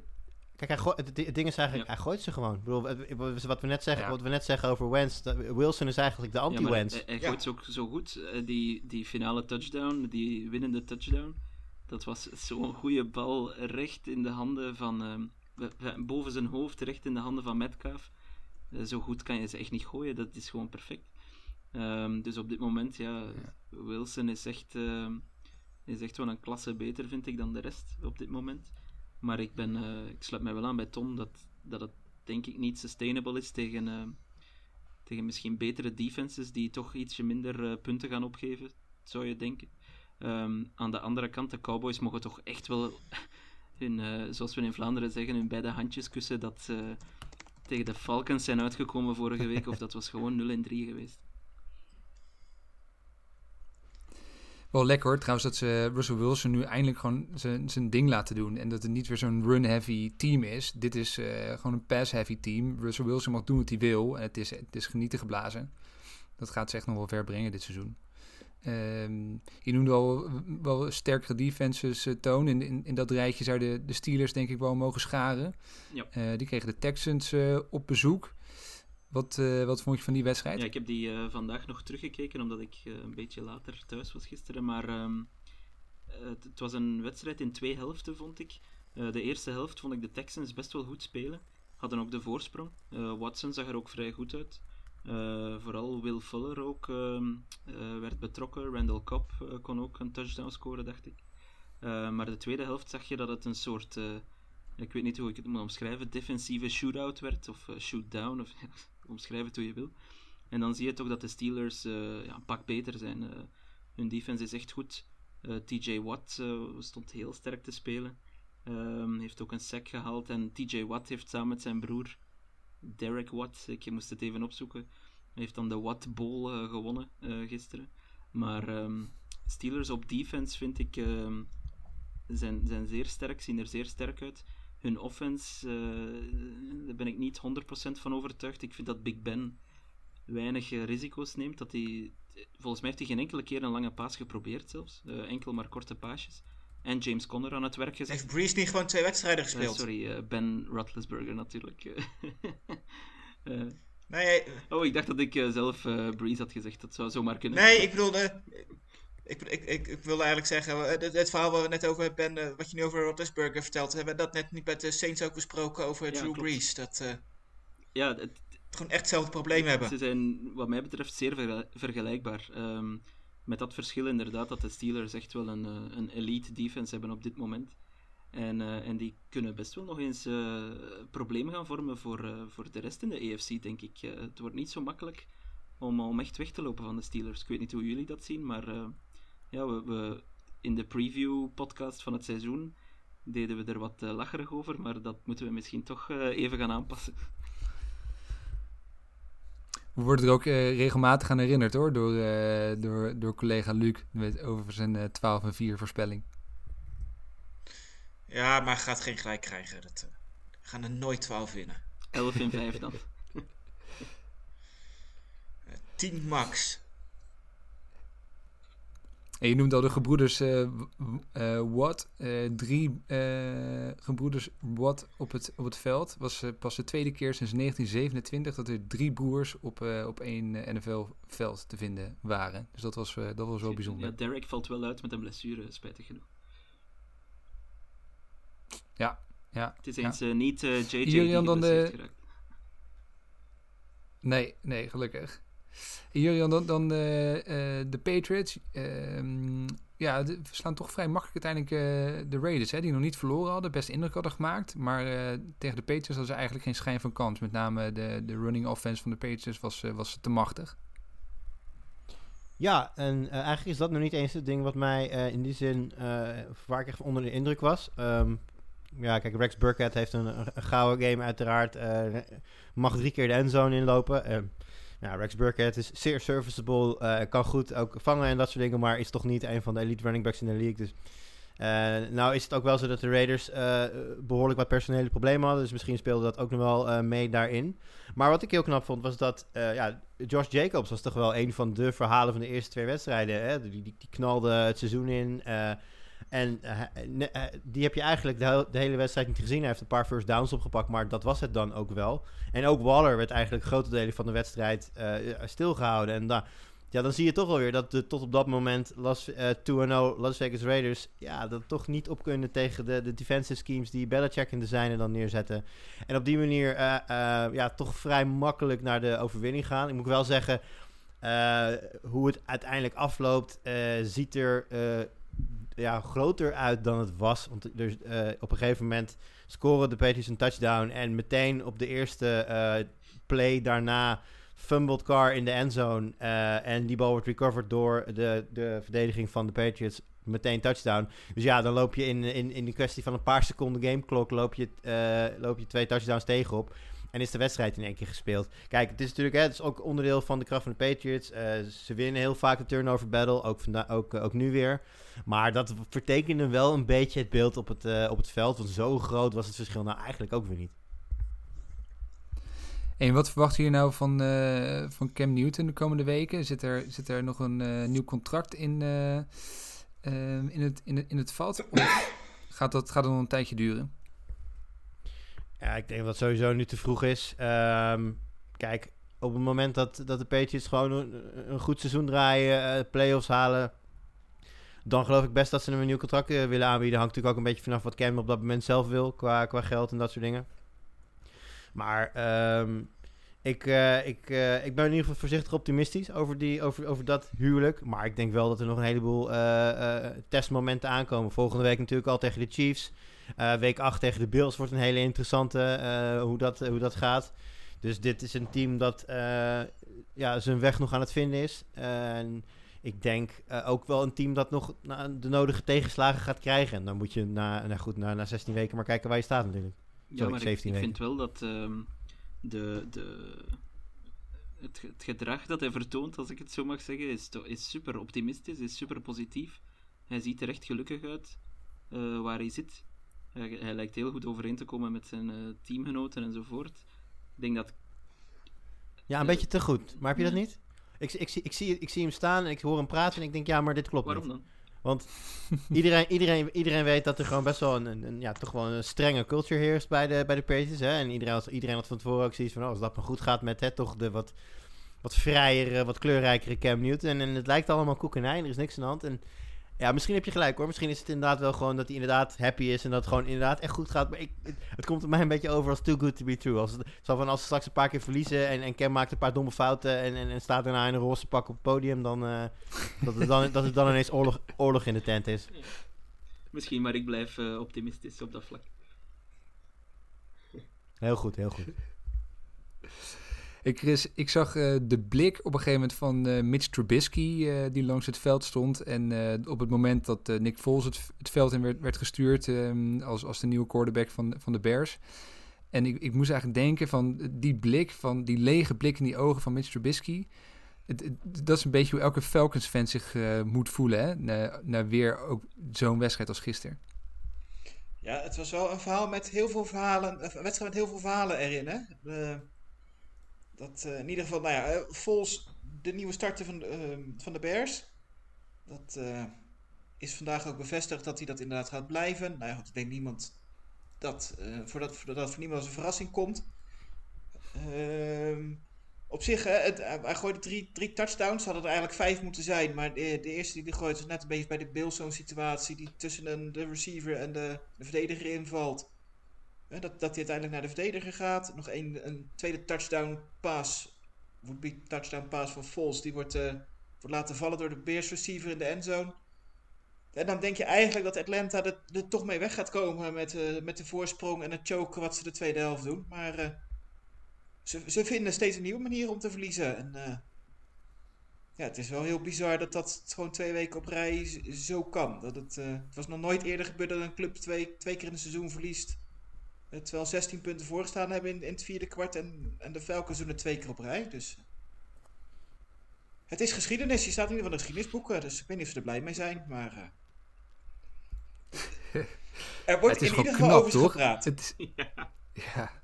kijk, hij gooi- het, het ding is eigenlijk, Ja. hij gooit ze gewoon. Ik bedoel, wat- we net zeggen, Ja. wat we net zeggen over Wentz, dat- Wilson is eigenlijk de Ja, anti-Wentz. hij, hij Ja. gooit ze ook zo goed. Eh, die, die finale touchdown, die winnende touchdown, dat was zo'n goede bal recht in de handen van... ehm, boven zijn hoofd, recht in de handen van Metcalf. Eh, zo goed kan je ze echt niet gooien, dat is gewoon perfect. Ehm, dus op dit moment, ja, Wilson is echt, ehm, is echt wel een klasse beter, vind ik, dan de rest op dit moment. Maar ik, ben, eh, ik sluit mij wel aan bij Tom dat, dat het denk ik niet sustainable is tegen, ehm, tegen misschien betere defenses die toch ietsje minder eh, punten gaan opgeven, zou je denken. Ehm, aan de andere kant, de Cowboys mogen toch echt wel [laughs] hun, eh, zoals we in Vlaanderen zeggen, hun beide handjes kussen dat ze tegen de Falcons zijn uitgekomen vorige week, of dat was gewoon 0 en 3 geweest. Wel lekker hoor, trouwens, dat ze Russell Wilson nu eindelijk gewoon zijn, zijn ding laten doen. En dat het niet weer zo'n run-heavy team is. Dit is eh, gewoon een pass-heavy team. Russell Wilson mag doen wat hij wil. En het is, het is genieten geblazen. Dat gaat ze echt nog wel ver brengen dit seizoen. Ehm, je noemde al wel sterkere defenses, eh, Toon. In, in, in dat rijtje zouden de Steelers denk ik wel mogen scharen. Ja. Eh, die kregen de Texans op bezoek. Wat, eh, wat vond je van die wedstrijd? Ja, ik heb die eh, vandaag nog teruggekeken, omdat ik eh, een beetje later thuis was gisteren. Maar ehm, eh, het, was een wedstrijd in twee helften, vond ik. De eerste helft vond ik de Texans best wel goed spelen. Hadden ook de voorsprong. Watson zag er ook vrij goed uit. Vooral Will Fuller ook ehm, eh, werd betrokken. Randall Cobb kon ook een touchdown scoren, dacht ik. Maar de tweede helft zag je dat het een soort... ik weet niet hoe ik het moet omschrijven. Defensieve shootout werd. Of shootdown. Of [laughs] omschrijf het hoe je wil. En dan zie je toch dat de Steelers eh, ja, een pak beter zijn. Eh, hun defense is echt goed. Eh, TJ Watt stond heel sterk te spelen. Ehm, heeft ook een sack gehaald. En TJ Watt heeft samen met zijn broer Derek Watt, ik moest het even opzoeken, heeft dan de Watt Bowl gewonnen gisteren. Maar ehm, Steelers op defense vind ik ehm, zijn, zijn zeer sterk, zien er zeer sterk uit. Hun offense, eh, daar ben ik niet 100% van overtuigd. Ik vind dat Big Ben weinig eh, risico's neemt. Dat hij, volgens mij heeft hij geen enkele keer een lange paas geprobeerd zelfs. Eh, enkel maar korte paasjes. En James Conner aan het werk gezet. Heeft Breeze niet gewoon twee wedstrijden gespeeld? sorry, Ben Roethlisberger natuurlijk. [laughs] Nee, oh, ik dacht dat ik zelf Breeze had gezegd. Dat zou zomaar kunnen. nee, ik bedoelde... Ik, ik, ik, ik wilde eigenlijk zeggen, eh, het, het verhaal waar we net over hebben, eh, wat je nu over Roethlisberger vertelt, hebben we dat net niet met de Saints ook besproken over Ja, Drew klopt. Brees. Dat eh Ja, het, gewoon echt hetzelfde probleem hebben. Ze zijn wat mij betreft zeer vergel- vergelijkbaar. Ehm, met dat verschil inderdaad dat de Steelers echt wel een, eh, een elite defense hebben op dit moment. En, eh, en die kunnen best wel nog eens eh, problemen gaan vormen voor, eh, voor de rest in de EFC, denk ik. Eh, het wordt niet zo makkelijk om, om echt weg te lopen van de Steelers. Ik weet niet hoe jullie dat zien, maar eh, ja, we, we, in de preview-podcast van het seizoen deden we er wat eh, lacherig over, maar dat moeten we misschien toch eh, even gaan aanpassen. We worden er ook eh, regelmatig aan herinnerd hoor, door, eh, door, door collega Luc met, over zijn eh 12 en 4 voorspelling. Ja, maar gaat geen gelijk krijgen. Dat, we gaan er nooit 12 winnen. 11 in 5 dan. [laughs] 10 max. En je noemt al de gebroeders Watt. Eh, drie gebroeders Watt op het, op het veld. Was pas de tweede keer sinds 1927 dat er drie broers op, op één NFL-veld te vinden waren. Dus dat was, dat was wel bijzonder. Ja, Derek valt wel uit met een blessure, spijtig genoeg. Ja, ja. Het is eens niet JJ die Julian dan de-. Nee, nee, gelukkig. En Julian, dan, dan eh, eh, de Patriots. ehm, ja, de, verslaan toch vrij makkelijk uiteindelijk eh, de Raiders, hè, die nog niet verloren hadden. Best indruk hadden gemaakt. Maar tegen de Patriots hadden ze eigenlijk geen schijn van kans. Met name de, de running offense van de Patriots was, was te machtig. Ja, en eigenlijk is dat nog niet eens het ding wat mij in die zin, eh, waar ik echt onder de indruk was. Ehm, ja, kijk, Rex Burkhead heeft een, gouden game uiteraard. mag drie keer de endzone inlopen. Ja, Rex Burkhead is zeer serviceable. eh, kan goed ook vangen en dat soort dingen. Maar is toch niet een van de elite running backs in de league. Dus eh, nou is het ook wel zo dat de Raiders eh, behoorlijk wat personele problemen hadden. Dus misschien speelde dat ook nog wel mee daarin. Maar wat ik heel knap vond was dat ja, Josh Jacobs was toch wel een van de verhalen van de eerste twee wedstrijden. Hè? Die, die, die knalde het seizoen in. Eh, en eh, ne- eh, die heb je eigenlijk de, he- de hele wedstrijd niet gezien. Hij heeft een paar first downs opgepakt, maar dat was het dan ook wel. En ook Waller werd eigenlijk grote delen van de wedstrijd eh, stilgehouden. En ja, dan zie je toch alweer dat de, tot op dat moment Las, eh 2-0 Las Vegas Raiders... ja, dat toch niet op kunnen tegen de, de defensive schemes die Belichick in de zijne dan neerzetten. En op die manier eh, eh, ja, toch vrij makkelijk naar de overwinning gaan. Ik moet wel zeggen, eh, hoe het uiteindelijk afloopt... eh, ziet er eh, ja, groter uit dan het was. Want dus, eh, op een gegeven moment scoren de Patriots een touchdown... en meteen op de eerste eh, play daarna fumbled Carr in de endzone. eh, en die bal wordt recovered door de, de verdediging van de Patriots. Meteen touchdown. Dus ja, dan loop je in, in, in de kwestie van een paar seconden gameklok... Loop je, loop je twee touchdowns tegenop. En is de wedstrijd in één keer gespeeld. Kijk, het is natuurlijk hè, het is ook onderdeel van de kracht van de Patriots. Eh, ze winnen heel vaak de turnover battle. Ook, vanda- ook, eh, ook nu weer. Maar dat vertekende wel een beetje het beeld op het, eh, op het veld. Want zo groot was het verschil nou eigenlijk ook weer niet. En wat verwachten jullie nou van, van Cam Newton de komende weken? Zit er, zit er nog een nieuw contract in, in, het, in, het, in het vat? Of gaat dat, gaat dat nog een tijdje duren? Ja, ik denk dat het sowieso nu te vroeg is. Ehm, kijk, op het moment dat, dat de Patriots gewoon een, goed seizoen draaien, eh playoffs halen, dan geloof ik best dat ze hem een nieuw contract eh, willen aanbieden. Hangt natuurlijk ook een beetje vanaf wat Cam op dat moment zelf wil, qua, qua geld en dat soort dingen. Maar ehm, ik, eh, ik, ik ben in ieder geval voorzichtig optimistisch over, die, over, over dat huwelijk. Maar ik denk wel dat er nog een heleboel testmomenten aankomen. Volgende week natuurlijk al tegen de Chiefs. Eh, week 8 tegen de Bills wordt een hele interessante eh, hoe, dat, hoe dat gaat. Dus dit is een team dat eh, ja, zijn weg nog aan het vinden is. En ik denk ook wel een team dat nog na- de nodige tegenslagen gaat krijgen. En dan moet je na, nou goed, na, na 16 weken maar kijken waar je staat natuurlijk. Ja, maar ik, 17 ik weken. vind wel dat ehm, de, de, het, ge- het gedrag dat hij vertoont, als ik het zo mag zeggen, is, is super optimistisch, is super positief. Hij ziet er echt gelukkig uit waar hij zit. Hij, hij lijkt heel goed overeen te komen met zijn eh, teamgenoten enzovoort. Ik denk dat Ja, een beetje te goed. Maar heb je dat niet? Ik, ik, zie, ik, zie, ik zie hem staan en ik hoor hem praten en ik denk, ja, maar dit klopt waarom niet. dan? Want [laughs] iedereen, iedereen, iedereen weet dat er gewoon best wel een, een, een- ja, toch wel een strenge culture heerst bij de, bij de Patriots. Hè? En iedereen had, iedereen had van tevoren ook zoiets van, oh, als dat maar goed gaat met hè, toch de wat, wat vrijere, wat kleurrijkere Cam Newton. En, en het lijkt allemaal koek en ei en er is niks aan de hand. En ja, misschien heb je gelijk hoor. Misschien is het inderdaad wel gewoon dat hij inderdaad happy is en dat het gewoon inderdaad echt goed gaat. Maar ik, het, het komt er mij een beetje over als too good to be true. Als, het, zo van als ze straks een paar keer verliezen en, en Cam maakt een paar domme fouten en, en, en staat daarna in een roze pak op het podium, dan, eh, [laughs] dat, het dan, dat het dan ineens oorlog, oorlog in de tent is. Misschien, maar ik blijf eh, optimistisch op dat vlak. Heel goed, heel goed. Ik, Chris, ik zag eh, de blik op een gegeven moment van eh, Mitch Trubisky, eh, die langs het veld stond. En op het moment dat Nick Foles het, veld in werd, werd gestuurd ehm, als, als de nieuwe quarterback van, van de Bears. En ik, ik moest eigenlijk denken van die blik, van die lege blik in die ogen van Mitch Trubisky. Dat is een beetje hoe elke Falcons-fan zich moet voelen, hè? Na, na weer ook zo'n wedstrijd als gisteren. Ja, het was wel een verhaal met heel veel verhalen. Een wedstrijd met heel veel verhalen erin, hè? Dat eh, in ieder geval, nou ja, eh, Vols, de nieuwe starter van, de, eh, van de Bears. Dat eh, is vandaag ook bevestigd dat hij dat inderdaad gaat blijven. Nou ja, ik denk niemand dat, voordat, voordat dat voor niemand als een verrassing komt. Ehm, op zich, hè, het, hij gooide drie, drie touchdowns. Hadden er eigenlijk vijf moeten zijn. Maar de, de eerste die hij gooit was net een beetje bij de Bills zo'n situatie. Die tussen een, de receiver en de verdediger invalt. Dat, dat hij uiteindelijk naar de verdediger gaat. Nog een, een tweede touchdown pass. Would be touchdown pass van Foles. Die wordt, eh, wordt laten vallen door de Bears receiver in de endzone. En dan denk je eigenlijk dat Atlanta er, er toch mee weg gaat komen met, eh, met de voorsprong en het choken wat ze de tweede helft doen. Maar eh, ze, ze vinden steeds een nieuwe manier om te verliezen. En ja, het is wel heel bizar dat dat gewoon twee weken op rij zo kan. Dat het, het was nog nooit eerder gebeurd dat een club twee, twee keer in het seizoen verliest. Eh, Terwijl 16 punten voorgestaan hebben in, in het vierde kwart. En, en de Falcons doen het twee keer op rij. Dus Het is geschiedenis. Je staat in ieder geval in de geschiedenisboeken. Dus ik weet niet of ze er blij mee zijn. Maar. eh, [laughs] er wordt het is in gewoon ieder geval knap, over ze toch? gepraat. Het is, [laughs] Ja. ja.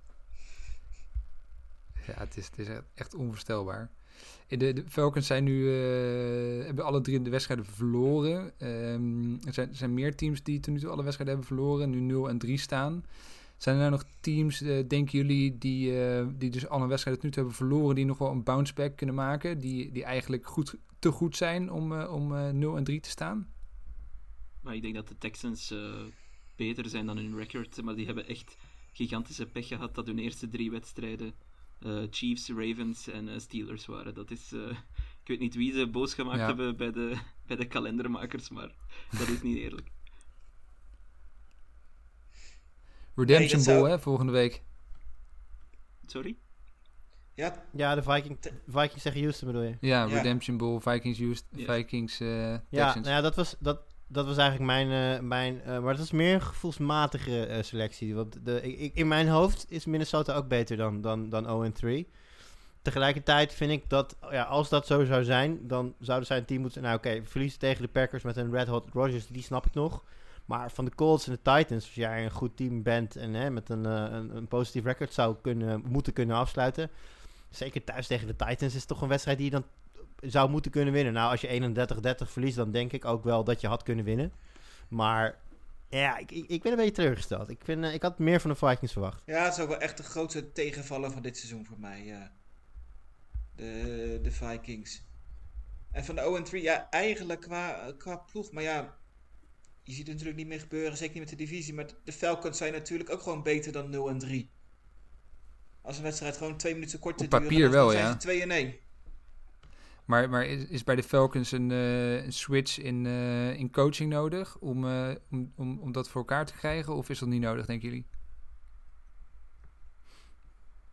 Ja, het is, het is echt- onvoorstelbaar. In De, de Falcons zijn nu, eh, hebben alle drie de wedstrijden verloren. Ehm, er, zijn, er zijn meer teams die tot nu toe alle wedstrijden hebben verloren. Nu 0 en 3 staan. Zijn er nou nog teams, eh, denken jullie, die, eh, die dus alle wedstrijden tot nu toe hebben verloren... die nog wel een bounce back kunnen maken? Die, die eigenlijk goed, te goed zijn om, eh, om eh, 0 en 3 te staan? Maar ik denk dat de Texans beter zijn dan hun record. Maar die hebben echt gigantische pech gehad dat hun eerste drie wedstrijden Chiefs, Ravens en Steelers waren. Dat is... ik weet niet wie ze boos gemaakt Ja. hebben bij de, bij de kalendermakers, maar dat is niet eerlijk. Redemption zou- Bowl, hè, volgende week. Sorry? Ja, Ja, de Viking, Vikings tegen Houston bedoel je? Ja, Ja. Redemption Bowl, Vikings, Houston, Ja. Vikings, eh Ja, Texans. nou ja, dat was, dat, dat was eigenlijk mijn... eh, mijn eh, maar dat is meer een gevoelsmatige selectie. Want de, ik, in mijn hoofd is Minnesota ook beter dan, dan, dan 0-3. Tegelijkertijd vind ik dat, ja, als dat zo zou zijn, dan zouden zij een team moeten... Nou oké, verliezen tegen de Packers met een Red Hot Rodgers, die snap ik nog. Maar van de Colts en de Titans, als jij een goed team bent en hè, met een, eh, een, een positief record zou kunnen, moeten kunnen afsluiten... Zeker thuis tegen de Titans is toch een wedstrijd die je dan zou moeten kunnen winnen. Nou, als je 31-30 verliest, dan denk ik ook wel dat je had kunnen winnen. Maar ja, ik, ik, ben een beetje teleurgesteld. Ik, vind, eh, ik had meer van de Vikings verwacht. ja, het is ook wel echt de grootste tegenvaller van dit seizoen voor mij. De, de Vikings. En van de 0-3, ja, eigenlijk qua, qua ploeg. Maar ja, je ziet het natuurlijk niet meer gebeuren. Zeker niet met de divisie. Maar de Falcons zijn natuurlijk ook gewoon beter dan 0-3. Als een wedstrijd gewoon twee minuten korter Op papier dan wel, zijn ja. ze 2 en 1. Maar, maar is, is bij de Falcons een, eh, een switch in, eh, in coaching nodig om, eh, om, om, om dat voor elkaar te krijgen? Of is dat niet nodig, denken jullie?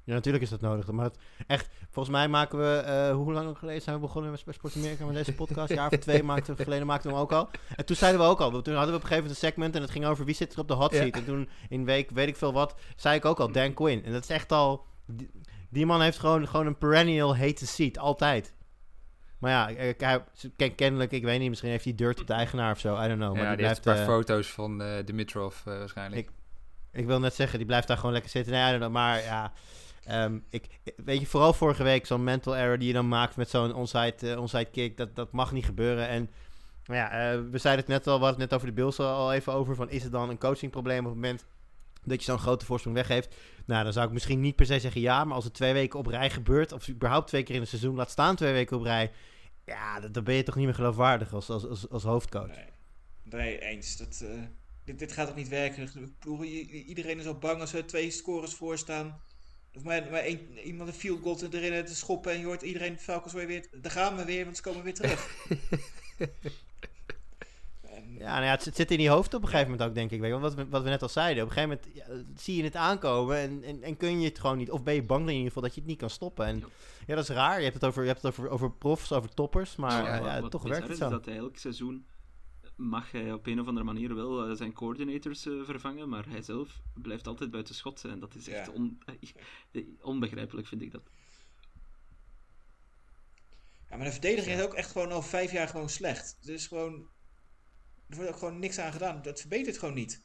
Ja, natuurlijk is dat nodig. Maar het, echt, volgens mij maken we... eh, hoe lang geleden zijn we begonnen met Sport Amerika met deze podcast? Een jaar of twee maakten we, geleden maakten we hem ook al. En toen zeiden we ook al. Toen hadden we op een gegeven moment een segment en het ging over wie zit er op de hot Ja. seat. En toen in week, weet ik veel wat, zei ik ook al Dan Quinn. En dat is echt al... Die, die man heeft gewoon, gewoon een perennial hate seat. Altijd. Maar ja, ik- hij, ken- kennelijk, ik weet niet, misschien heeft hij dirt op de eigenaar of zo. I don't know. Maar ja, die die heeft blijft... een paar eh, foto's van eh Dimitrov eh, waarschijnlijk. Ik- Ik wil net zeggen, die blijft daar gewoon lekker zitten. Nee, I don't know, maar ja... ehm, ik, weet je, vooral vorige week zo'n mental error die je dan maakt met zo'n onside, onside kick, dat, dat mag niet gebeuren. En maar ja, eh, we zeiden het net al, we hadden het net over de Bills al even over, van is het dan een coachingprobleem op het moment dat je zo'n grote voorsprong weggeeft? Nou, dan zou ik misschien niet per se zeggen ja, maar als het twee weken op rij gebeurt, of überhaupt twee keer in een seizoen, laat staan twee weken op rij, ja, dan ben je toch niet meer geloofwaardig als, als, als, als hoofdcoach. Nee, nee eens. Dat, eh, dit, dit gaat toch niet werken? Iedereen is al bang als er twee scores voor staan. Of maar, maar één, iemand een field goal erin te schoppen en je hoort iedereen Falcons weer weer. Daar gaan we weer, want ze komen weer terug. [laughs] En- Ja, nou ja, het, het zit in die hoofd op een gegeven moment ook, denk ik. Weet je, wat, we, wat we net al zeiden. Op een gegeven moment ja, zie je het aankomen en, en, en kun je het gewoon niet. Of ben je bang in ieder geval dat je het niet kan stoppen. En Ja. ja, dat is raar. Je hebt het over, je hebt het over, over profs, over toppers. Maar Ja, ja, wat- ja, wat toch bizar werkt het is, zo. is dat elk seizoen mag hij op een of andere manier wel eh, zijn coordinators eh, vervangen, maar hij zelf blijft altijd buiten schot. En dat is echt Ja. on- eh, onbegrijpelijk, vind ik dat. Ja, maar de verdediging is ook echt gewoon al vijf jaar gewoon slecht. Dus gewoon. Er wordt ook gewoon niks aan gedaan. Dat verbetert gewoon niet.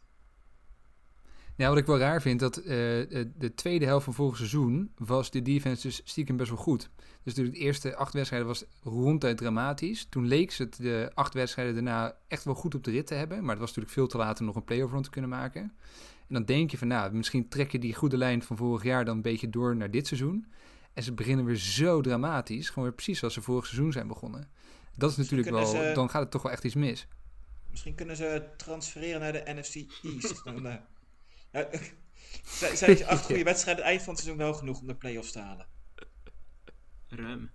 Ja, wat ik wel raar vind, dat eh, eh, de tweede helft van vorig seizoen was de defense dus stiekem best wel goed. Dus natuurlijk de eerste acht wedstrijden was ronduit dramatisch. Toen leek ze het de acht wedstrijden daarna echt wel goed op de rit te hebben. Maar het was natuurlijk veel te laat om nog een play-off rond te kunnen maken. En dan denk je van, nou, misschien trek je die goede lijn van vorig jaar dan een beetje door naar dit seizoen. En ze beginnen weer zo dramatisch, gewoon weer precies zoals ze vorig seizoen zijn begonnen. Dat is natuurlijk wel, ze- dan gaat het toch wel echt iets mis. Misschien kunnen ze transfereren naar de NFC East. Dan, eh, ja, [laughs] zijn [laughs] acht goede wedstrijden eind van het seizoen wel genoeg om de play-offs te halen? Ruim.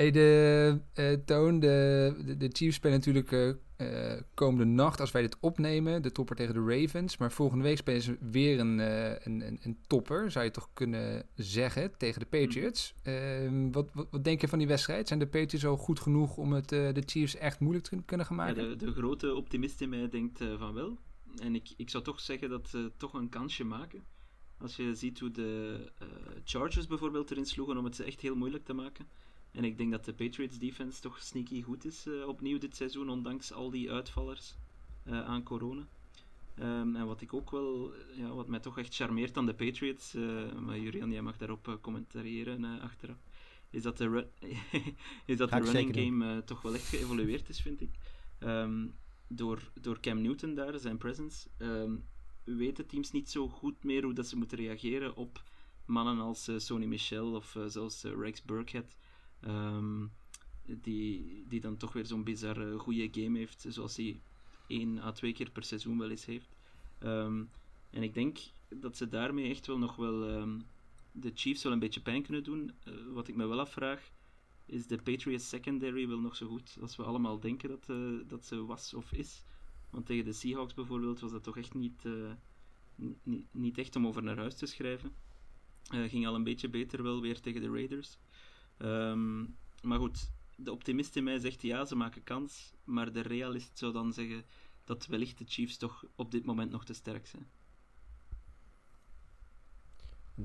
Hey, de eh, Toon, de, de, de Chiefs spelen natuurlijk eh, eh, komende nacht, als wij dit opnemen, de topper tegen de Ravens. Maar volgende week spelen ze weer een, een, een, een topper, zou je toch kunnen zeggen, tegen de Patriots. Ehm, wat, wat, wat denk je van die wedstrijd? Zijn de Patriots al goed genoeg om het de Chiefs echt moeilijk te kunnen gaan Ja, maken? de, de grote optimist in mij denkt van wel. En ik, ik zou toch zeggen dat ze toch een kansje maken. Als je ziet hoe de Chargers bijvoorbeeld erin sloegen om het ze echt heel moeilijk te maken. En ik denk dat de Patriots defense toch sneaky goed is eh, opnieuw dit seizoen, ondanks al die uitvallers eh, aan corona. Ehm, en wat ik ook wel, ja, wat mij toch echt charmeert aan de Patriots, eh, maar Jurian, jij mag daarop commentariëren achteraf, is dat de, [laughs] is dat de running game toch wel echt geëvolueerd is, vind ik. Ehm, door, door Cam Newton daar, zijn presence, ehm, weten teams niet zo goed meer hoe dat ze moeten reageren op mannen als Sony Michel of zelfs Rex Burkhead. Ehm, die, die dan toch weer zo'n bizarre goede game heeft, zoals hij één à twee keer per seizoen wel eens heeft. Ehm, en ik denk dat ze daarmee echt wel nog wel ehm, de Chiefs wel een beetje pijn kunnen doen. Eh, wat ik me wel afvraag, is de Patriots secondary wel nog zo goed als we allemaal denken dat, eh, dat ze was of is? Want tegen de Seahawks bijvoorbeeld was dat toch echt niet, eh, ni- ni- niet echt om over naar huis te schrijven. Ging al een beetje beter wel weer tegen de Raiders. Ehm, maar goed, de optimist in mij zegt ja, ze maken kans. Maar de realist zou dan zeggen dat wellicht de Chiefs toch op dit moment nog te sterk zijn.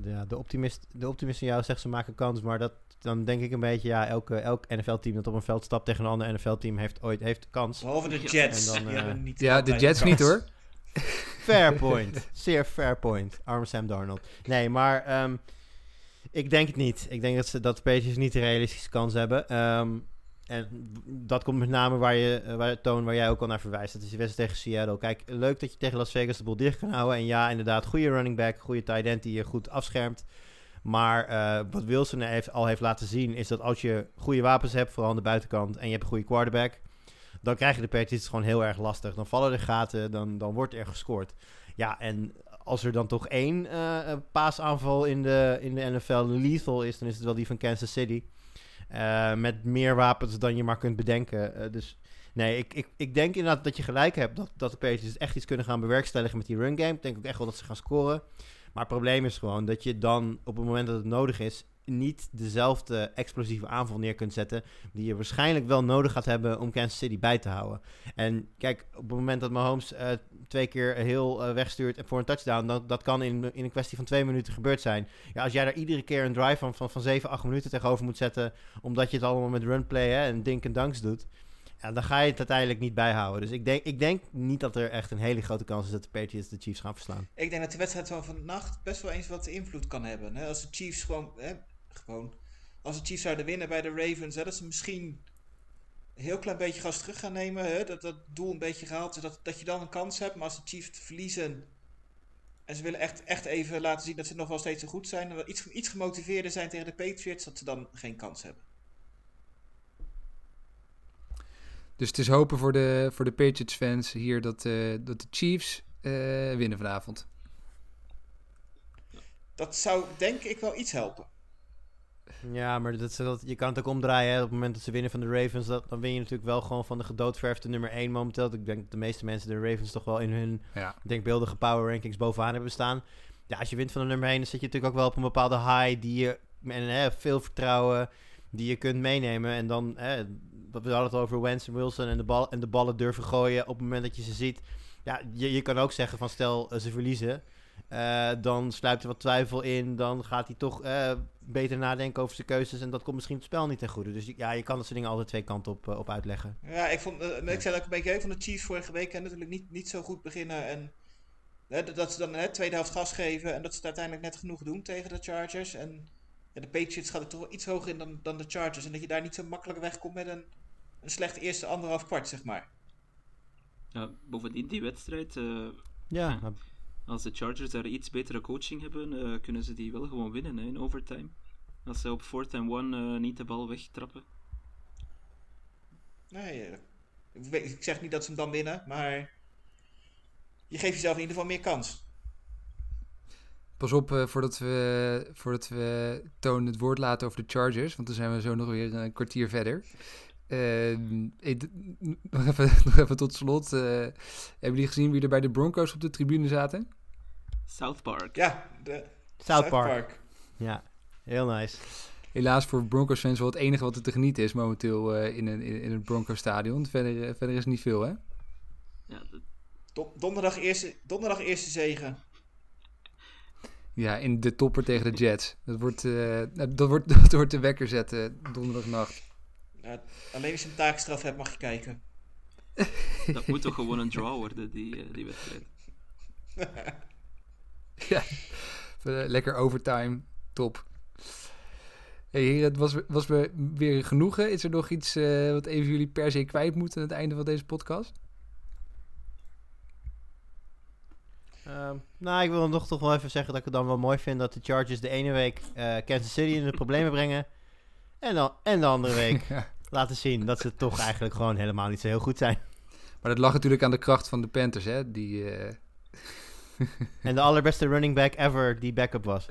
Ja, de optimist, de optimist in jou zegt ze maken kans, maar dat, dan denk ik een beetje, ja, elke, elk NFL-team dat op een veld stapt tegen een ander NFL-team heeft ooit heeft kans. Behalve de Jets. en dan, [laughs] eh, Ja, de Jets kans. niet hoor. Fair point. Zeer fair point. Arme Sam Darnold. Nee, maar ehm, ik denk het niet. Ik denk dat, ze, dat Patriots niet de realistische kans hebben. Ehm, en dat komt met name waar je, eh, waar, Toon, waar jij ook al naar verwijst. Dat is de wedstrijd tegen Seattle. Kijk, leuk dat je tegen Las Vegas de boel dicht kan houden. En ja, inderdaad, goede running back, goede tight end die je goed afschermt. Maar eh, wat Wilson heeft, al heeft laten zien, is dat als je goede wapens hebt, vooral aan de buitenkant, en je hebt een goede quarterback, dan krijg je de Patriots gewoon heel erg lastig. Dan vallen er gaten, dan, dan wordt er gescoord. Ja, en als er dan toch één eh, eh, paasaanval in de, in de NFL lethal is, dan is het wel die van Kansas City. Eh, met meer wapens dan je maar kunt bedenken. Dus nee, ik, ik, ik denk inderdaad dat je gelijk hebt dat, dat de Patriots echt iets kunnen gaan bewerkstelligen met die run game. Ik denk ook echt wel dat ze gaan scoren. Maar het probleem is gewoon dat je dan op het moment dat het nodig is, niet dezelfde explosieve aanval neer kunt zetten. Die je waarschijnlijk wel nodig gaat hebben om Kansas City bij te houden. En kijk, op het moment dat Mahomes eh, twee keer heel eh, wegstuurt voor een touchdown, dat, dat kan in, in een kwestie van twee minuten gebeurd zijn. Ja, als jij daar iedere keer een drive van, van, van 7, 8 minuten tegenover moet zetten, omdat je het allemaal met runplay hè, en dink en danks doet. Ja, dan ga je het uiteindelijk niet bijhouden. Dus ik denk, ik denk niet dat er echt een hele grote kans is dat de Patriots de Chiefs gaan verslaan. Ik denk dat de wedstrijd van vannacht best wel eens wat invloed kan hebben. Hè? Als de Chiefs gewoon, hè, gewoon... Als de Chiefs zouden winnen bij de Ravens, hè, dat ze misschien een heel klein beetje gas terug gaan nemen. Hè, dat dat doel een beetje gehaald is, dat, dat je dan een kans hebt. Maar als de Chiefs verliezen en ze willen echt, echt even laten zien dat ze nog wel steeds zo goed zijn. En iets, iets gemotiveerder zijn tegen de Patriots, dat ze dan geen kans hebben. Dus het is hopen voor de, voor de Patriots-fans hier dat, eh, dat de Chiefs eh, winnen vanavond. Dat zou denk ik wel iets helpen. Ja, maar dat, dat, je kan het ook omdraaien. Hè. Op het moment dat ze winnen van de Ravens, dat, dan win je natuurlijk wel gewoon van de gedoodverfde nummer 1 momenteel. Ik denk dat de meeste mensen de Ravens toch wel in hun Ja. denkbeeldige power rankings bovenaan hebben staan. Ja, als je wint van de nummer 1, dan zit je natuurlijk ook wel op een bepaalde high die je, en hè, veel vertrouwen, die je kunt meenemen. En dan, hè, wat we hadden het over Wentz en Wilson en de, bal, en de ballen durven gooien op het moment dat je ze ziet. Ja, je, je kan ook zeggen van stel eh, ze verliezen, eh, dan sluipt er wat twijfel in. Dan gaat hij toch eh, beter nadenken over zijn keuzes. En dat komt misschien het spel niet ten goede. Dus ja, je kan dat soort dingen altijd twee kanten op, eh, op uitleggen. Ja, ik, vond, ik zei dat ook een beetje hè, van de Chiefs vorige week. En natuurlijk niet, niet zo goed beginnen. En hè, dat- ze dan de tweede helft gas geven. En dat ze het uiteindelijk net genoeg doen tegen de Chargers. En ja, de Patriots gaat er toch wel iets hoger in dan, dan de Chargers. En dat je daar niet zo makkelijk wegkomt met een, een slecht eerste anderhalf kwart, zeg maar. Ja, bovendien die wedstrijd, eh, Ja, als de Chargers daar iets betere coaching hebben, eh, kunnen ze die wel gewoon winnen hè, in overtime. Als ze op fourth and one eh, niet de bal wegtrappen. Nee, eh, ik, weet- ik zeg niet dat ze hem dan winnen, maar je geeft jezelf in ieder geval meer kans. Pas op eh, voordat, we, voordat we Toon het woord laten over de Chargers, want dan zijn we zo nog weer een kwartier verder. Eh, ik- [laughs] nog, even, [laughs] nog even tot slot. eh, hebben jullie gezien wie er bij de Broncos op de tribune zaten? South Park. Ja, de South Park. Ja, heel nice. Helaas voor Broncos fans wel het enige wat er te genieten is momenteel eh, in, een, in, in het Broncos stadion. Verder, verder is niet veel, hè? Ja, dat- donderdag, eerste, donderdag eerste zegen. Ja, in de topper tegen de Jets. Dat wordt, eh, dat wordt, [laughs] dat wordt de wekker zetten donderdagnacht. Ja, alleen als je een taakstraf hebt, mag je kijken. Dat moet toch gewoon een draw worden, die, eh, die wedstrijd. [laughs] Ja, eh, lekker overtime. Top. Hey, heren, het was, was me weer genoegen. Is er nog iets eh, wat even jullie per se kwijt moeten aan het einde van deze podcast? Ehm, nou, ik wil nog toch wel even zeggen dat ik het dan wel mooi vind dat de Chargers de ene week eh, Kansas City in de problemen brengen. En, dan, en de andere week [laughs] Ja. Laten zien dat ze toch eigenlijk gewoon helemaal niet zo heel goed zijn. Maar dat lag natuurlijk aan de kracht van de Panthers, hè? Die, eh, [laughs] En de allerbeste running back ever die backup was.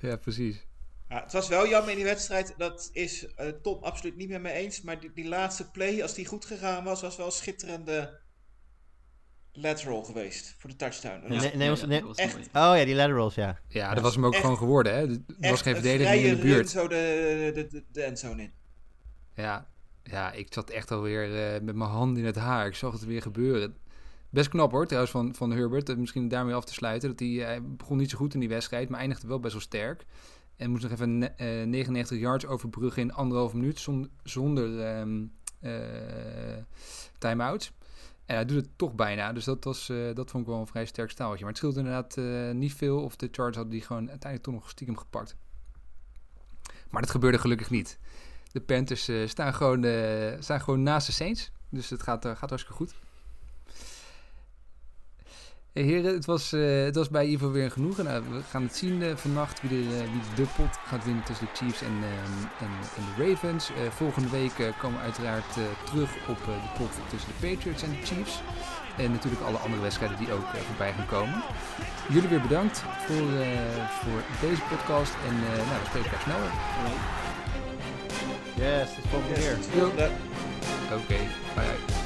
ja, precies. Ja, het was wel jammer in die wedstrijd. Dat is eh, Tom absoluut niet met me eens. Maar die, die laatste play, als die goed gegaan was, was wel een schitterende lateral geweest voor de touchdown. Ja, nee, nee, was- nee. was echt-. Oh ja, die laterals, ja. Ja, dat was hem ook echt- gewoon geworden, hè? Er was geen een verdediging meer in de run buurt. zo de, de, de, de endzone in. Ja, ja, ik zat echt alweer eh met mijn hand in het haar. Ik zag het weer gebeuren. Best knap hoor, trouwens, van, van Herbert. Eh, Misschien daarmee af te sluiten. Dat hij, hij begon niet zo goed in die wedstrijd, maar eindigde wel best wel sterk. En moest nog even ne- eh, 99 yards overbruggen in anderhalf minuut zon- zonder ehm eh, time-out. En hij doet het toch bijna, dus dat, was, eh, dat vond ik wel een vrij sterk staaltje. Maar het scheelde inderdaad eh, niet veel of de Chargers hadden die gewoon uiteindelijk toch nog stiekem gepakt. Maar dat gebeurde gelukkig niet. De Panthers eh, staan, gewoon, eh, staan gewoon naast de Saints. Dus het gaat, eh, gaat hartstikke goed. Heren, het was, het was bij Ivo weer genoegen. Nou, we gaan het zien vannacht wie de, wie de pot gaat winnen tussen de Chiefs en, ehm, en, en de Ravens. Volgende week komen we uiteraard terug op de pot tussen de Patriots en de Chiefs. En natuurlijk alle andere wedstrijden die ook voorbij gaan komen. Jullie weer bedankt voor, voor deze podcast. En eh, nou, we spreken elkaar snel. Weer. Alright. Yes, tot volgende keer. Yes, tot de volgende. Oké, bye. bye.